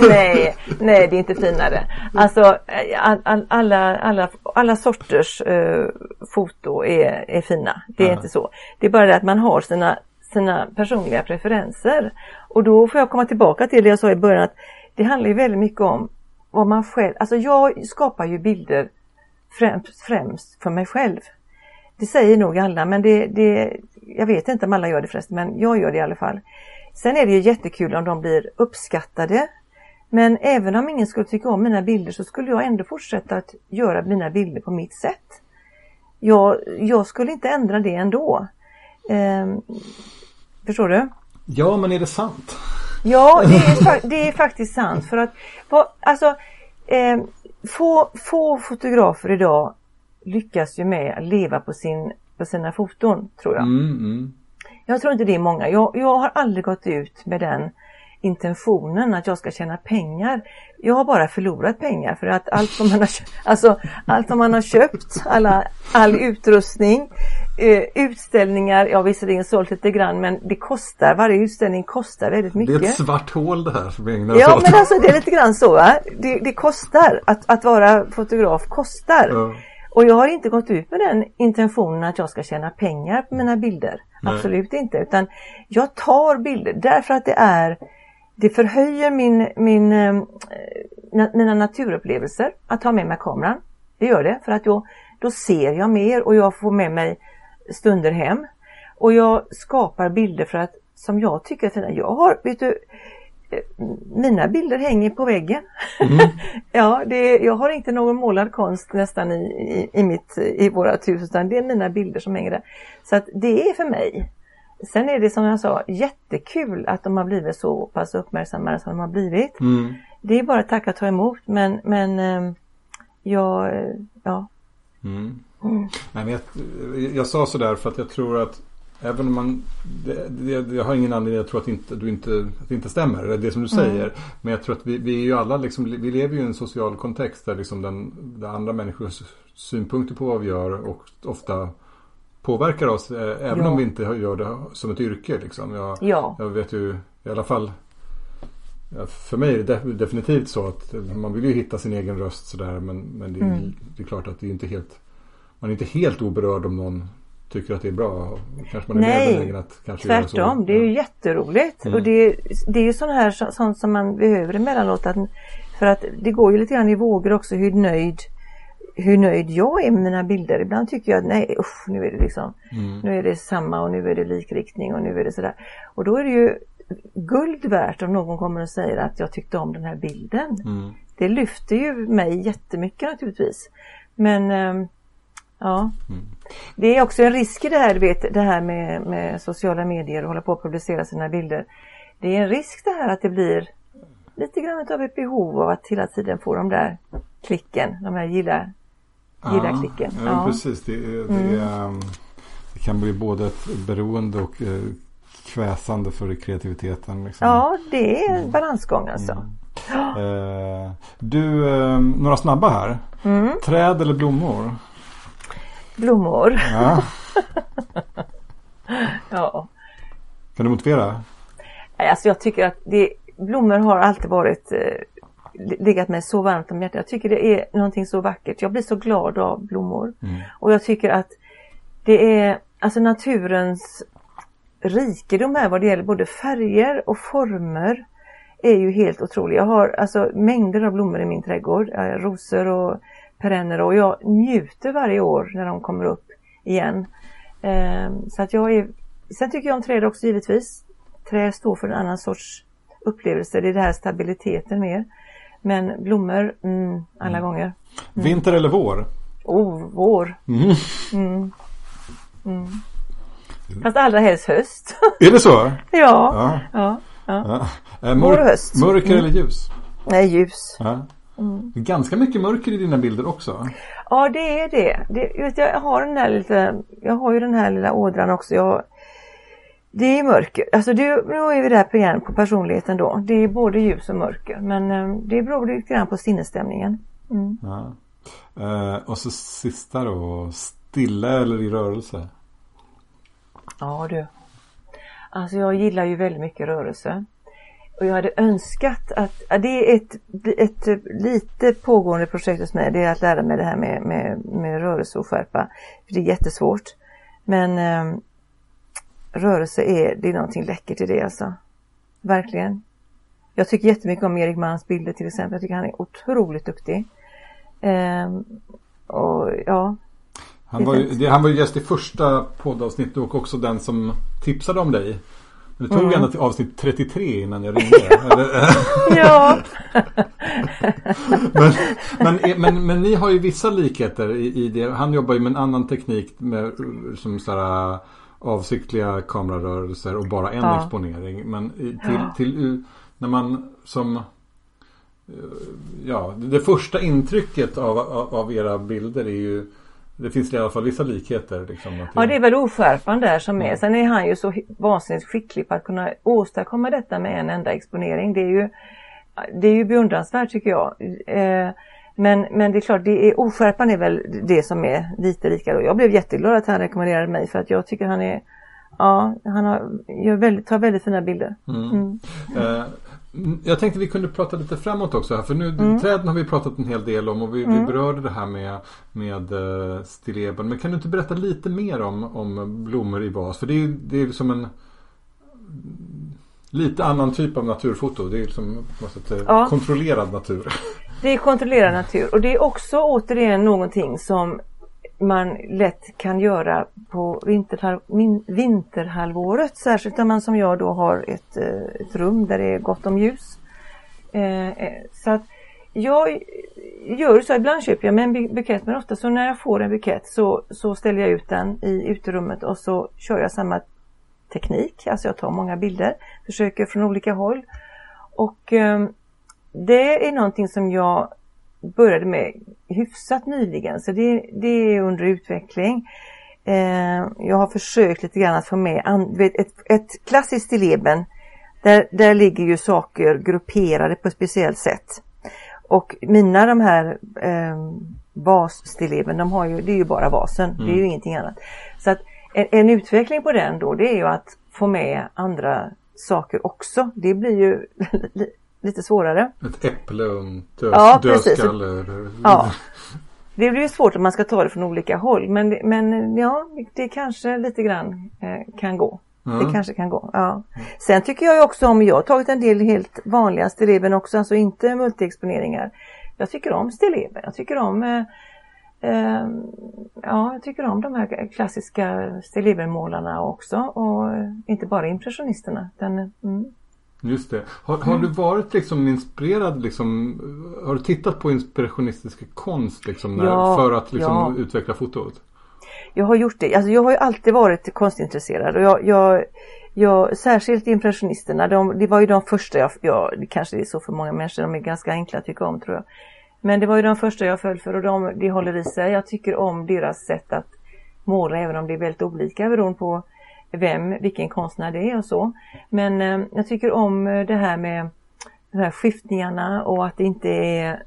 S2: nej, nej det är inte finare. Alltså all, alla, alla, alla sorters uh, foto är, är fina. Det är ja. inte så. Det är bara det att man har sina, sina personliga preferenser. Och då får jag komma tillbaka till det jag sa i början att det handlar ju väldigt mycket om vad man själv, alltså jag skapar ju bilder främst, främst för mig själv. Det säger nog alla men det, det, jag vet inte om alla gör det förresten men jag gör det i alla fall. Sen är det ju jättekul om de blir uppskattade. Men även om ingen skulle tycka om mina bilder så skulle jag ändå fortsätta att göra mina bilder på mitt sätt. Jag, jag skulle inte ändra det ändå. Ehm, förstår du?
S1: Ja men är det sant?
S2: Ja, det är, det är faktiskt sant. För att alltså, eh, få, få fotografer idag lyckas ju med att leva på, sin, på sina foton, tror jag. Mm, mm. Jag tror inte det är många. Jag, jag har aldrig gått ut med den intentionen att jag ska tjäna pengar. Jag har bara förlorat pengar för att allt som man har, alltså, allt som man har köpt, alla, all utrustning, eh, utställningar, jag har visserligen sålt lite grann men det kostar, varje utställning kostar väldigt mycket.
S1: Det är ett svart hål det här som
S2: ägnar Ja men alltså det är lite grann så. Va? Det, det kostar, att, att vara fotograf kostar. Ja. Och jag har inte gått ut med den intentionen att jag ska tjäna pengar på mina bilder. Nej. Absolut inte. Utan jag tar bilder därför att det är det förhöjer min, min, eh, mina naturupplevelser att ha med mig kameran. Det gör det för att då, då ser jag mer och jag får med mig stunder hem. Och jag skapar bilder för att som jag tycker är fina. Jag har, vet du, eh, mina bilder hänger på väggen. Mm. ja, det, jag har inte någon målad konst nästan i, i, i, mitt, i vårat hus utan det är mina bilder som hänger där. Så att det är för mig. Sen är det som jag sa jättekul att de har blivit så pass uppmärksammade som de har blivit. Mm. Det är bara att tacka och ta emot men, men ehm, jag, ja.
S1: Mm. Mm. Nej, men jag, jag sa sådär för att jag tror att även om man, det, det, jag har ingen anledning att tro att, inte, du inte, att det inte stämmer, det som du mm. säger. Men jag tror att vi, vi är ju alla liksom, vi lever ju i en social kontext där liksom den, där andra människors synpunkter på vad vi gör och ofta påverkar oss eh, även ja. om vi inte gör det som ett yrke. Liksom. Jag,
S2: ja.
S1: jag vet ju i alla fall för mig är det definitivt så att man vill ju hitta sin egen röst sådär men, men det, är, mm. det är klart att det är inte helt man är inte helt oberörd om någon tycker att det är bra? Kanske man är
S2: Nej,
S1: mer benägen att kanske
S2: tvärtom.
S1: göra så.
S2: Det är ju jätteroligt.
S1: Mm.
S2: Och det, det är ju sånt här så- sånt som man behöver emellanåt. Att, för att det går ju lite grann i vågor också hur nöjd hur nöjd jag är med mina bilder. Ibland tycker jag att nej usch, nu är det liksom
S1: Mm.
S2: nu är det samma och nu är det likriktning och nu är det sådär. Och då är det ju guld värt om någon kommer och säger att jag tyckte om den här bilden.
S1: Mm.
S2: Det lyfter ju mig jättemycket naturligtvis. Men ehm, ja,
S1: Mm.
S2: det är också en risk i det här, vet, det här med, med sociala medier och hålla på att publicera sina bilder. Det är en risk det här att det blir lite grann av ett behov av att hela tiden få de där klicken, de här gilla, gilla klicken.
S1: Ja,
S2: Ja.
S1: precis. Det, det, är, um, det kan bli både ett beroende och eh, kväsande för kreativiteten. Liksom.
S2: ja, det är en balansgång alltså.
S1: Eh, du, eh, några snabba här.
S2: Mm.
S1: Träd eller blommor?
S2: Blommor,
S1: Ja.
S2: ja.
S1: Kan du motivera?
S2: Alltså jag tycker att det, blommor har alltid varit eh, legat mig så varmt om hjärtat. Jag tycker det är någonting så vackert. Jag blir så glad av blommor.
S1: Mm.
S2: Och jag tycker att det är alltså naturens rikedom här vad det gäller både färger och former är ju helt otrolig. Jag har alltså mängder av blommor i min trädgård. Rosor och perenner och jag njuter varje år när de kommer upp igen. Eh, så att jag är Sen tycker jag om träd också givetvis. Trä står för en annan sorts upplevelse. Det är det här stabiliteten mer. Men blommor, mm, alla gånger.
S1: Vinter eller vår?
S2: Oh, vår.
S1: Mm.
S2: Mm. Mm. Fast allra helst höst.
S1: Är det så?
S2: ja.
S1: Ja.
S2: ja. ja.
S1: ja. Eh,
S2: och höst.
S1: Mörker
S2: Mm.
S1: eller ljus?
S2: Nej, ljus.
S1: Ja.
S2: Mm.
S1: Ganska mycket mörker i dina bilder också.
S2: Ja, det är det. det jag, vet, jag har den här lite, jag har ju den här lilla ådran också. Jag, det är mörker. Alltså det, nu är vi där på igen på personligheten då. Det är både ljus och mörker. Men eh, det beror lite grann på sinnesstämningen. Mm.
S1: Ja. Eh, och så sista då. Stilla eller i rörelse?
S2: Ja du. Alltså jag gillar ju väldigt mycket rörelse. Och jag hade önskat att, det är ett, ett lite pågående projekt hos mig, det är att lära mig det här med, med, med rörelse och skärpa. För det är jättesvårt. Men eh, rörelse är, det är någonting läckert i det alltså. Verkligen. Jag tycker jättemycket om Erik Manns bilder till exempel. Jag tycker han är otroligt duktig. Ehm, och ja,
S1: Han var, ju, det, han var ju gäst i första poddavsnittet och också den som tipsade om dig. Det tog
S2: Mm.
S1: ända till avsnitt 33 innan jag ringde.
S2: Ja.
S1: men, men, men, men ni har ju vissa likheter i, i det. Han jobbar ju med en annan teknik med, som sådär avsiktliga kamerarörelser och bara en
S2: Ja.
S1: exponering. Men till, till när man som eh, Ja, det första intrycket av, av, av era bilder är ju Det finns i alla fall vissa likheter. Liksom,
S2: Ja det är väl oskärpan där som är. Sen är han ju så vansinnigt skicklig på att kunna åstadkomma detta med en enda exponering. Det är ju, det är ju beundransvärt tycker jag. Eh, men, men det är klart, det är, oskärpan är väl det som är lite lika. då. Jag blev jätteglad att han rekommenderade mig för att jag tycker han är Ja, han har, gör väldigt, tar väldigt fina bilder.
S1: Mm.
S2: Mm.
S1: Eh, jag tänkte vi kunde prata lite framåt också här. För nu
S2: Mm.
S1: träden har vi pratat en hel del om och vi, vi
S2: Mm.
S1: berörde det här med, med uh, stilleben. Men kan du inte berätta lite mer om, om blommor i vas? För det är, det är som en lite annan typ av naturfoto. Det är liksom på något sätt, eh,
S2: Ja.
S1: kontrollerad natur.
S2: Det är kontrollerad natur och det är också återigen någonting som man lätt kan göra på vinterhalv, min, vinterhalvåret. Särskilt om man som jag då har ett, eh, ett rum där det är gott om ljus. Eh, eh så att jag gör så, ibland köper jag mig en bukett men ofta så när jag får en bukett så, så ställer jag ut den i uterummet och så kör jag samma teknik. Alltså jag tar många bilder, försöker från olika håll. Och eh, det är någonting som jag började med hyfsat nyligen så det, det är under utveckling. Eh, jag har försökt lite grann att få med an, vet, ett, ett klassiskt stilleben. Där, där ligger ju saker grupperade på ett speciellt sätt. Och mina de här eh, vasstilleben, de har ju, det är ju bara vasen, det är ju ingenting annat. Så att en, en utveckling på den då det är ju att få med andra saker också. Det blir ju lite svårare.
S1: Ett äpple och en död,
S2: Ja, precis.
S1: dödskalle.
S2: Ja. Det blir ju svårt om man ska ta det från olika håll men, men ja, det kanske lite grann eh, kan gå. Mm. Det kanske kan gå. Ja. Sen tycker jag också om, jag har tagit en del helt vanliga stilleben också, alltså inte multiexponeringar. Jag tycker om stilleben, jag tycker om eh, eh, Ja, jag tycker om de här klassiska stillebenmålarna också och inte bara impressionisterna. Den, mm.
S1: Just det. Har, har, du varit liksom inspirerad, liksom, har du tittat på impressionistisk konst liksom, när, ja, för att liksom, ja. utveckla fotot?
S2: Jag har gjort det. Alltså, jag har ju alltid varit konstintresserad och jag, jag, jag särskilt impressionisterna, de, det var ju de första jag, ja, det kanske är så för många människor, de är ganska enkla att tycka om tror jag. Men det var ju de första jag föll för och de, det håller i sig. Jag tycker om deras sätt att måla även om det är väldigt olika beroende på vem, vilken konstnär det är och så. Men eh, jag tycker om eh, det här med de här skiftningarna och att det inte är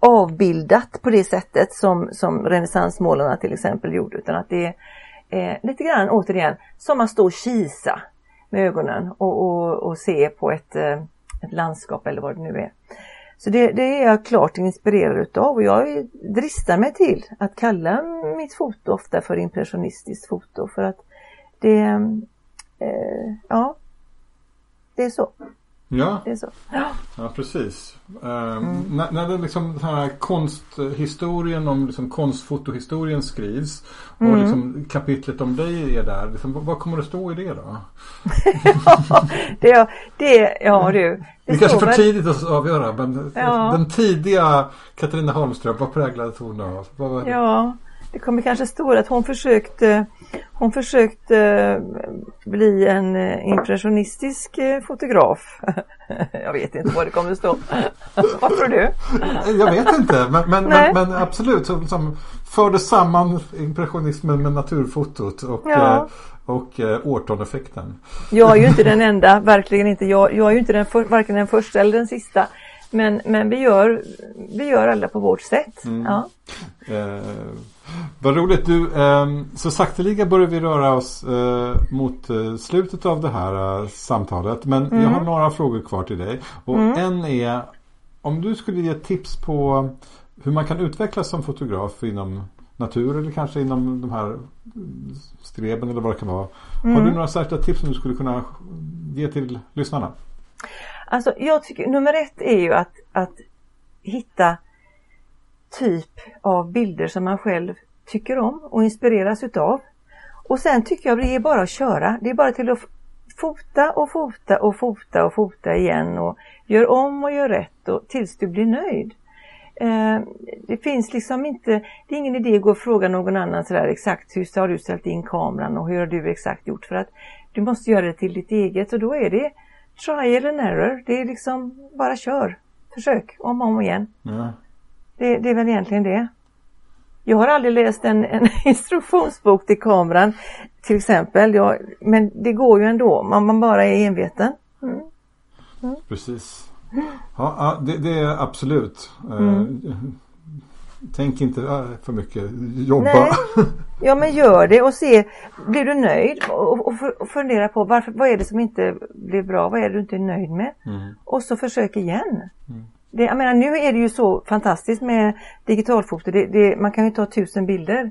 S2: avbildat på det sättet som, som renässansmålarna till exempel gjorde utan att det är eh, lite grann återigen som att stå och kisa med ögonen och, och, och se på ett, eh, ett landskap eller vad det nu är. Så det, det, är jag klart inspirerad utav och jag dristar mig till att kalla mitt foto ofta för impressionistiskt foto för att det, eh, ja, det är så.
S1: Ja,
S2: det är så.
S1: Ja. ja precis. Uh, mm. när, när det liksom den här konsthistorien om liksom konstfotohistorien skrivs och mm. liksom kapitlet om dig är där. Liksom, vad kommer det stå i det då?
S2: ja, det, det, ja du.
S1: Det, är kanske för väl... tidigt att avgöra men ja. den tidiga Katarina Holmström, vad präglades hon av?
S2: Ja, det kommer kanske stå att hon försökte hon försökte eh, bli en eh, impressionistisk eh, fotograf. Jag vet inte vad det kommer att stå. Vad tror du?
S1: Jag vet inte men, men, men, men absolut liksom förde samman impressionismen med naturfotot och, ja. och Orton-effekten.
S2: Jag är ju inte den enda, verkligen inte. Jag, jag är ju inte den för, varken den första eller den sista. Men, men vi, gör, vi gör alla på vårt sätt. Mm. Ja.
S1: Eh, vad roligt du. Eh, så sakteliga börjar vi röra oss eh, mot eh, slutet av det här eh, samtalet. Men mm. jag har några frågor kvar till dig. Och mm. en är om du skulle ge tips på hur man kan utvecklas som fotograf inom natur eller kanske inom de här streben eller vad det kan vara. Har du mm. några särskilda tips som du skulle kunna ge till lyssnarna?
S2: Alltså jag tycker nummer ett är ju att, att hitta typ av bilder som man själv tycker om och inspireras utav. Och sen tycker jag det är bara att köra. Det är bara till att fota och fota och fota och fota igen och gör om och gör rätt och tills du blir nöjd. Eh, det finns liksom inte, det är ingen idé att gå och fråga någon annan sådär exakt hur har du ställt in kameran och hur har du exakt gjort för att du måste göra det till ditt eget och då är det trial and error. Det är liksom bara kör. Försök om och om igen. Ja. Det, det, är väl egentligen det. Jag har aldrig läst en, en instruktionsbok till kameran till exempel. Jag, men det går ju ändå om man bara är enveten. Mm.
S1: Mm. Precis. Ja, det, det är absolut. Eh, mm. Tänk inte äh, för mycket, jobba. Nej.
S2: Ja men gör det och se, blir du nöjd och, och fundera på varför, vad är det som inte blir bra, vad är det du inte är nöjd med? Mm. Och så försök igen. Mm. Det, jag menar nu är det ju så fantastiskt med digitalfoto, det, det, man kan ju ta tusen bilder.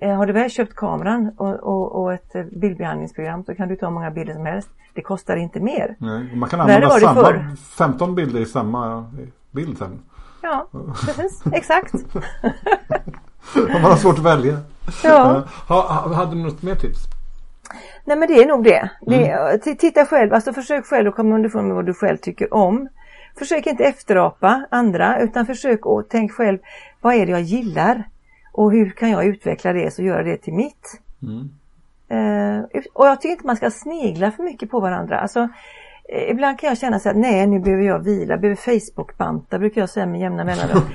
S2: Eh, har du väl köpt kameran och, och, och, ett bildbehandlingsprogram så kan du ta hur många bilder som helst. Det kostar inte mer.
S1: Nej, man kan använda samma, 15 bilder i samma bild sen.
S2: Ja, precis. Exakt.
S1: Man har svårt att välja. Ja. Ha, hade du något mer tips?
S2: Nej men det är nog det. det mm. Titta själv, alltså försök själv att komma underfund med vad du själv tycker om. Försök inte efterapa andra utan försök att tänk själv, vad är det jag gillar? Och hur kan jag utveckla det och göra det till mitt? Mm. Uh, och jag tycker inte man ska snegla för mycket på varandra. Alltså, ibland kan jag känna så att nej nu behöver jag vila, behöver Facebook-banta brukar jag säga med jämna mellanrum.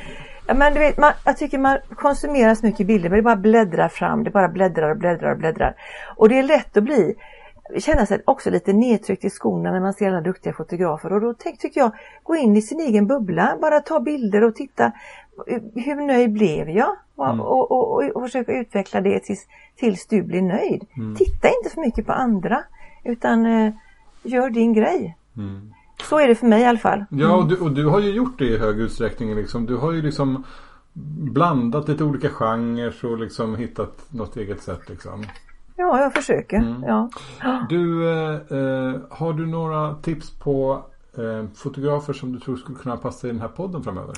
S2: Ja, men du vet, man, jag tycker man konsumerar så mycket bilder, men det bara bläddrar fram, det bara bläddrar och bläddrar och bläddrar. Och det är lätt att bli känna sig också lite nedtryckt i skorna när man ser alla duktiga fotografer och då tycker jag, gå in i sin egen bubbla, bara ta bilder och titta hur nöjd blev jag? Mm. Och, och, och, och, försöka utveckla det tills, tills du blir nöjd. Mm. Titta inte för mycket på andra utan eh, gör din grej. Mm. Så är det för mig i alla fall.
S1: Ja, och du, och du har ju gjort det i hög utsträckning. Liksom. Du har ju liksom blandat lite olika genrer och liksom hittat något eget sätt liksom.
S2: Ja, jag försöker. Mm. Ja.
S1: Du, eh, eh, har du några tips på eh, fotografer som du tror skulle kunna passa i den här podden framöver?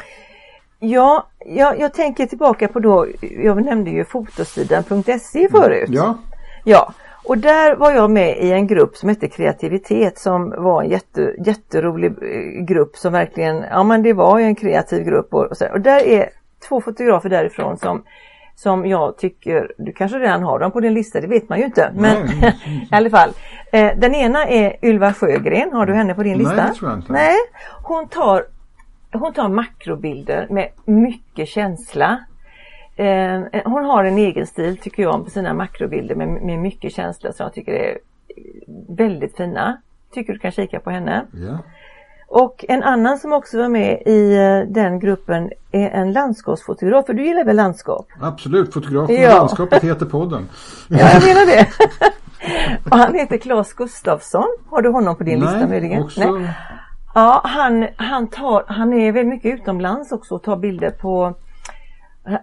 S2: Ja, jag, jag tänker tillbaka på då, jag nämnde ju fotosidan.se förut.
S1: Ja.
S2: Ja, och där var jag med i en grupp som hette Kreativitet som var en jätte, jätterolig eh, grupp som verkligen, ja men det var en kreativ grupp och, och, så, och där är två fotografer därifrån som som jag tycker, du kanske redan har dem på din lista, det vet man ju inte. Men i alla fall. Eh, den ena är Ylva Sjögren, har du henne på din lista?
S1: Nej, det tror jag inte.
S2: Nej, hon tar, hon tar makrobilder med mycket känsla. Eh, hon har en egen stil tycker jag på sina makrobilder med, med mycket känsla som jag tycker är väldigt fina. Tycker du kan kika på henne.
S1: Ja.
S2: Och en annan som också var med i eh, den gruppen är en landskapsfotograf, för du gillar väl landskap?
S1: Absolut, fotografen ja. landskapet heter podden.
S2: ja, jag menar det. och han heter Claes Gustafsson. Har du honom på din
S1: Nej,
S2: lista möjligen?
S1: Också... Nej,
S2: Ja, han, han, tar, han är väldigt mycket utomlands också och tar bilder på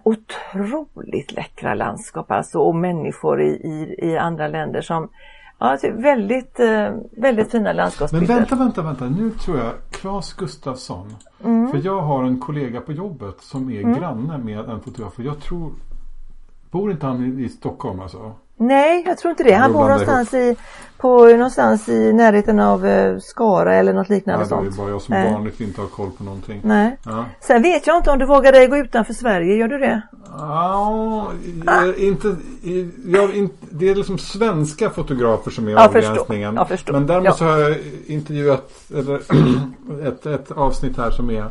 S2: otroligt läckra landskap alltså och människor i, i, i andra länder som Ja, väldigt, eh, väldigt fina landskapsbilder.
S1: Men vänta, vänta, vänta. Nu tror jag Claes Gustafsson. Mm. För jag har en kollega på jobbet som är mm. granne med en fotograf. Jag tror, bor inte han i, i Stockholm alltså?
S2: Nej, jag tror inte det. Han bor någonstans i, på, någonstans i närheten av uh, Skara eller något liknande.
S1: Ja, det är bara jag som Nej. vanligt inte har koll på någonting.
S2: Nej. Ja. Sen vet jag inte om du vågar dig gå utanför Sverige. Gör du det?
S1: Ja, ah. inte, jag, in, det är liksom svenska fotografer som är ja, avgränsningen.
S2: Jag förstår.
S1: Men däremot ja. så har jag intervjuat eller, ett, ett avsnitt här som är Eh,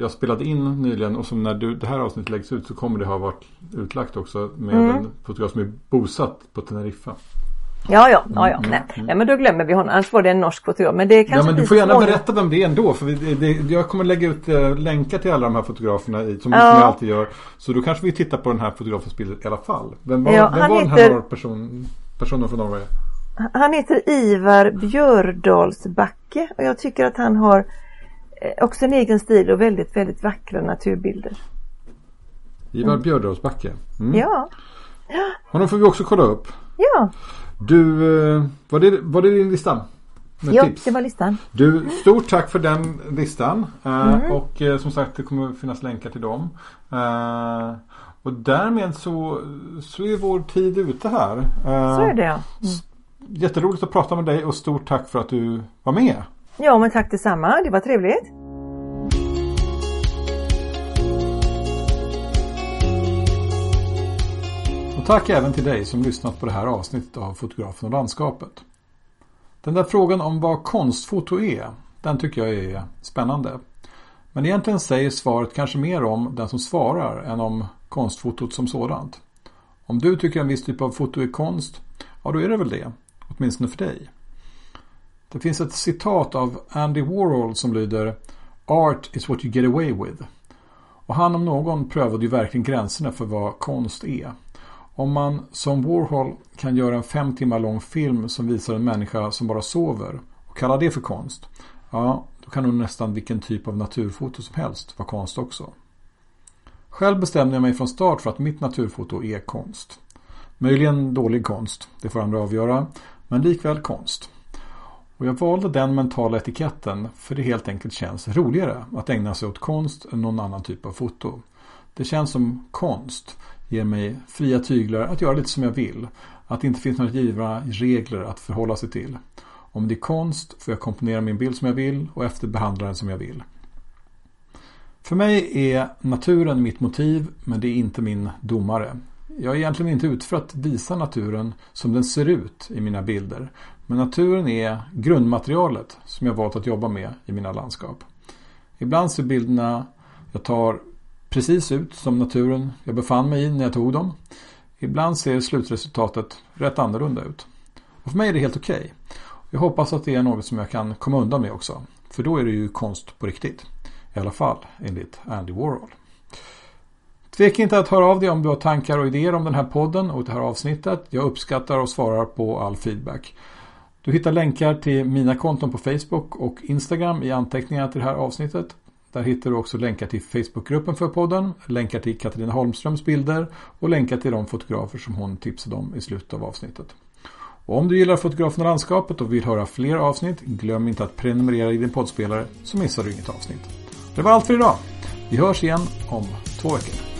S1: jag spelade in nyligen och som när du, det här avsnittet läggs ut så kommer det ha varit utlagt också med mm. en fotograf som är bosatt på Teneriffa.
S2: Ja, ja, ja, ja. Mm, nej. Mm. nej. men då glömmer vi honom. Annars var det en norsk fotograf. Men det kanske
S1: ja, men du får gärna berätta vem det är ändå. För det, det, jag kommer lägga ut äh, länkar till alla de här fotograferna i, som, ja. som jag alltid gör. Så då kanske vi tittar på den här fotografens bild i alla fall. Vem var, ja, vem var heter, den här person, personen från Norge?
S2: Han heter Ivar Björdalsbacke och jag tycker att han har Eh, också en egen stil och väldigt, väldigt vackra naturbilder.
S1: Ivar mm. Björdalsbacke.
S2: Mm. Ja.
S1: Honom får vi också kolla upp.
S2: Ja.
S1: Du, eh, var det, var det din lista?
S2: ja, tips? det var listan.
S1: Du, stort tack för den listan. Eh, mm. Och som sagt det kommer finnas länkar till dem. Och därmed så, så är vår tid ute här.
S2: Så är det ja. Mm.
S1: Jätteroligt att prata med dig och stort tack för att du var med.
S2: Ja men tack detsamma, det var trevligt.
S1: Och tack även till dig som lyssnat på det här avsnittet av Fotografen och landskapet. Den där frågan om vad konstfoto är, den tycker jag är spännande. Men egentligen säger svaret kanske mer om den som svarar än om konstfotot som sådant. Om du tycker en viss typ av foto är konst, ja då är det väl det. Åtminstone för dig. Det finns ett citat av Andy Warhol som lyder Art is what you get away with. Och han om någon prövade ju verkligen gränserna för vad konst är. Om man som Warhol kan göra en fem timmar lång film som visar en människa som bara sover och kalla det för konst. Ja, då kan nog nästan vilken typ av naturfoto som helst vara konst också. Själv bestämde jag mig från start för att mitt naturfoto är konst. Möjligen dålig konst, det får andra avgöra, men likväl konst. Och jag valde den mentala etiketten för det helt enkelt känns roligare att ägna sig åt konst än någon annan typ av foto. Det känns som konst ger mig fria tyglar att göra lite som jag vill. Att det inte finns några givna regler att förhålla sig till. Om det är konst får jag komponera min bild som jag vill och efterbehandla den som jag vill. För mig är naturen mitt motiv men det är inte min domare. Jag är egentligen inte ute för att visa naturen som den ser ut i mina bilder. Men naturen är grundmaterialet som jag valt att jobba med i mina landskap. Ibland ser bilderna jag tar precis ut som naturen jag befann mig i när jag tog dem. Ibland ser slutresultatet rätt annorlunda ut. Och för mig är det helt okej. Okay. Jag hoppas att det är något som jag kan komma undan med också. För då är det ju konst på riktigt. I alla fall enligt Andy Warhol. Tveka inte att höra av dig om du har tankar och idéer om den här podden och det här avsnittet. Jag uppskattar och svarar på all feedback. Du hittar länkar till mina konton på Facebook och Instagram i anteckningarna till det här avsnittet. Där hittar du också länkar till Facebookgruppen för podden, länkar till Katarina Holmströms bilder och länkar till de fotografer som hon tipsade om i slutet av avsnittet. Och om du gillar fotografen och landskapet och vill höra fler avsnitt, glöm inte att prenumerera i din poddspelare så missar du inget avsnitt. Det var allt för idag. Vi hörs igen om två veckor.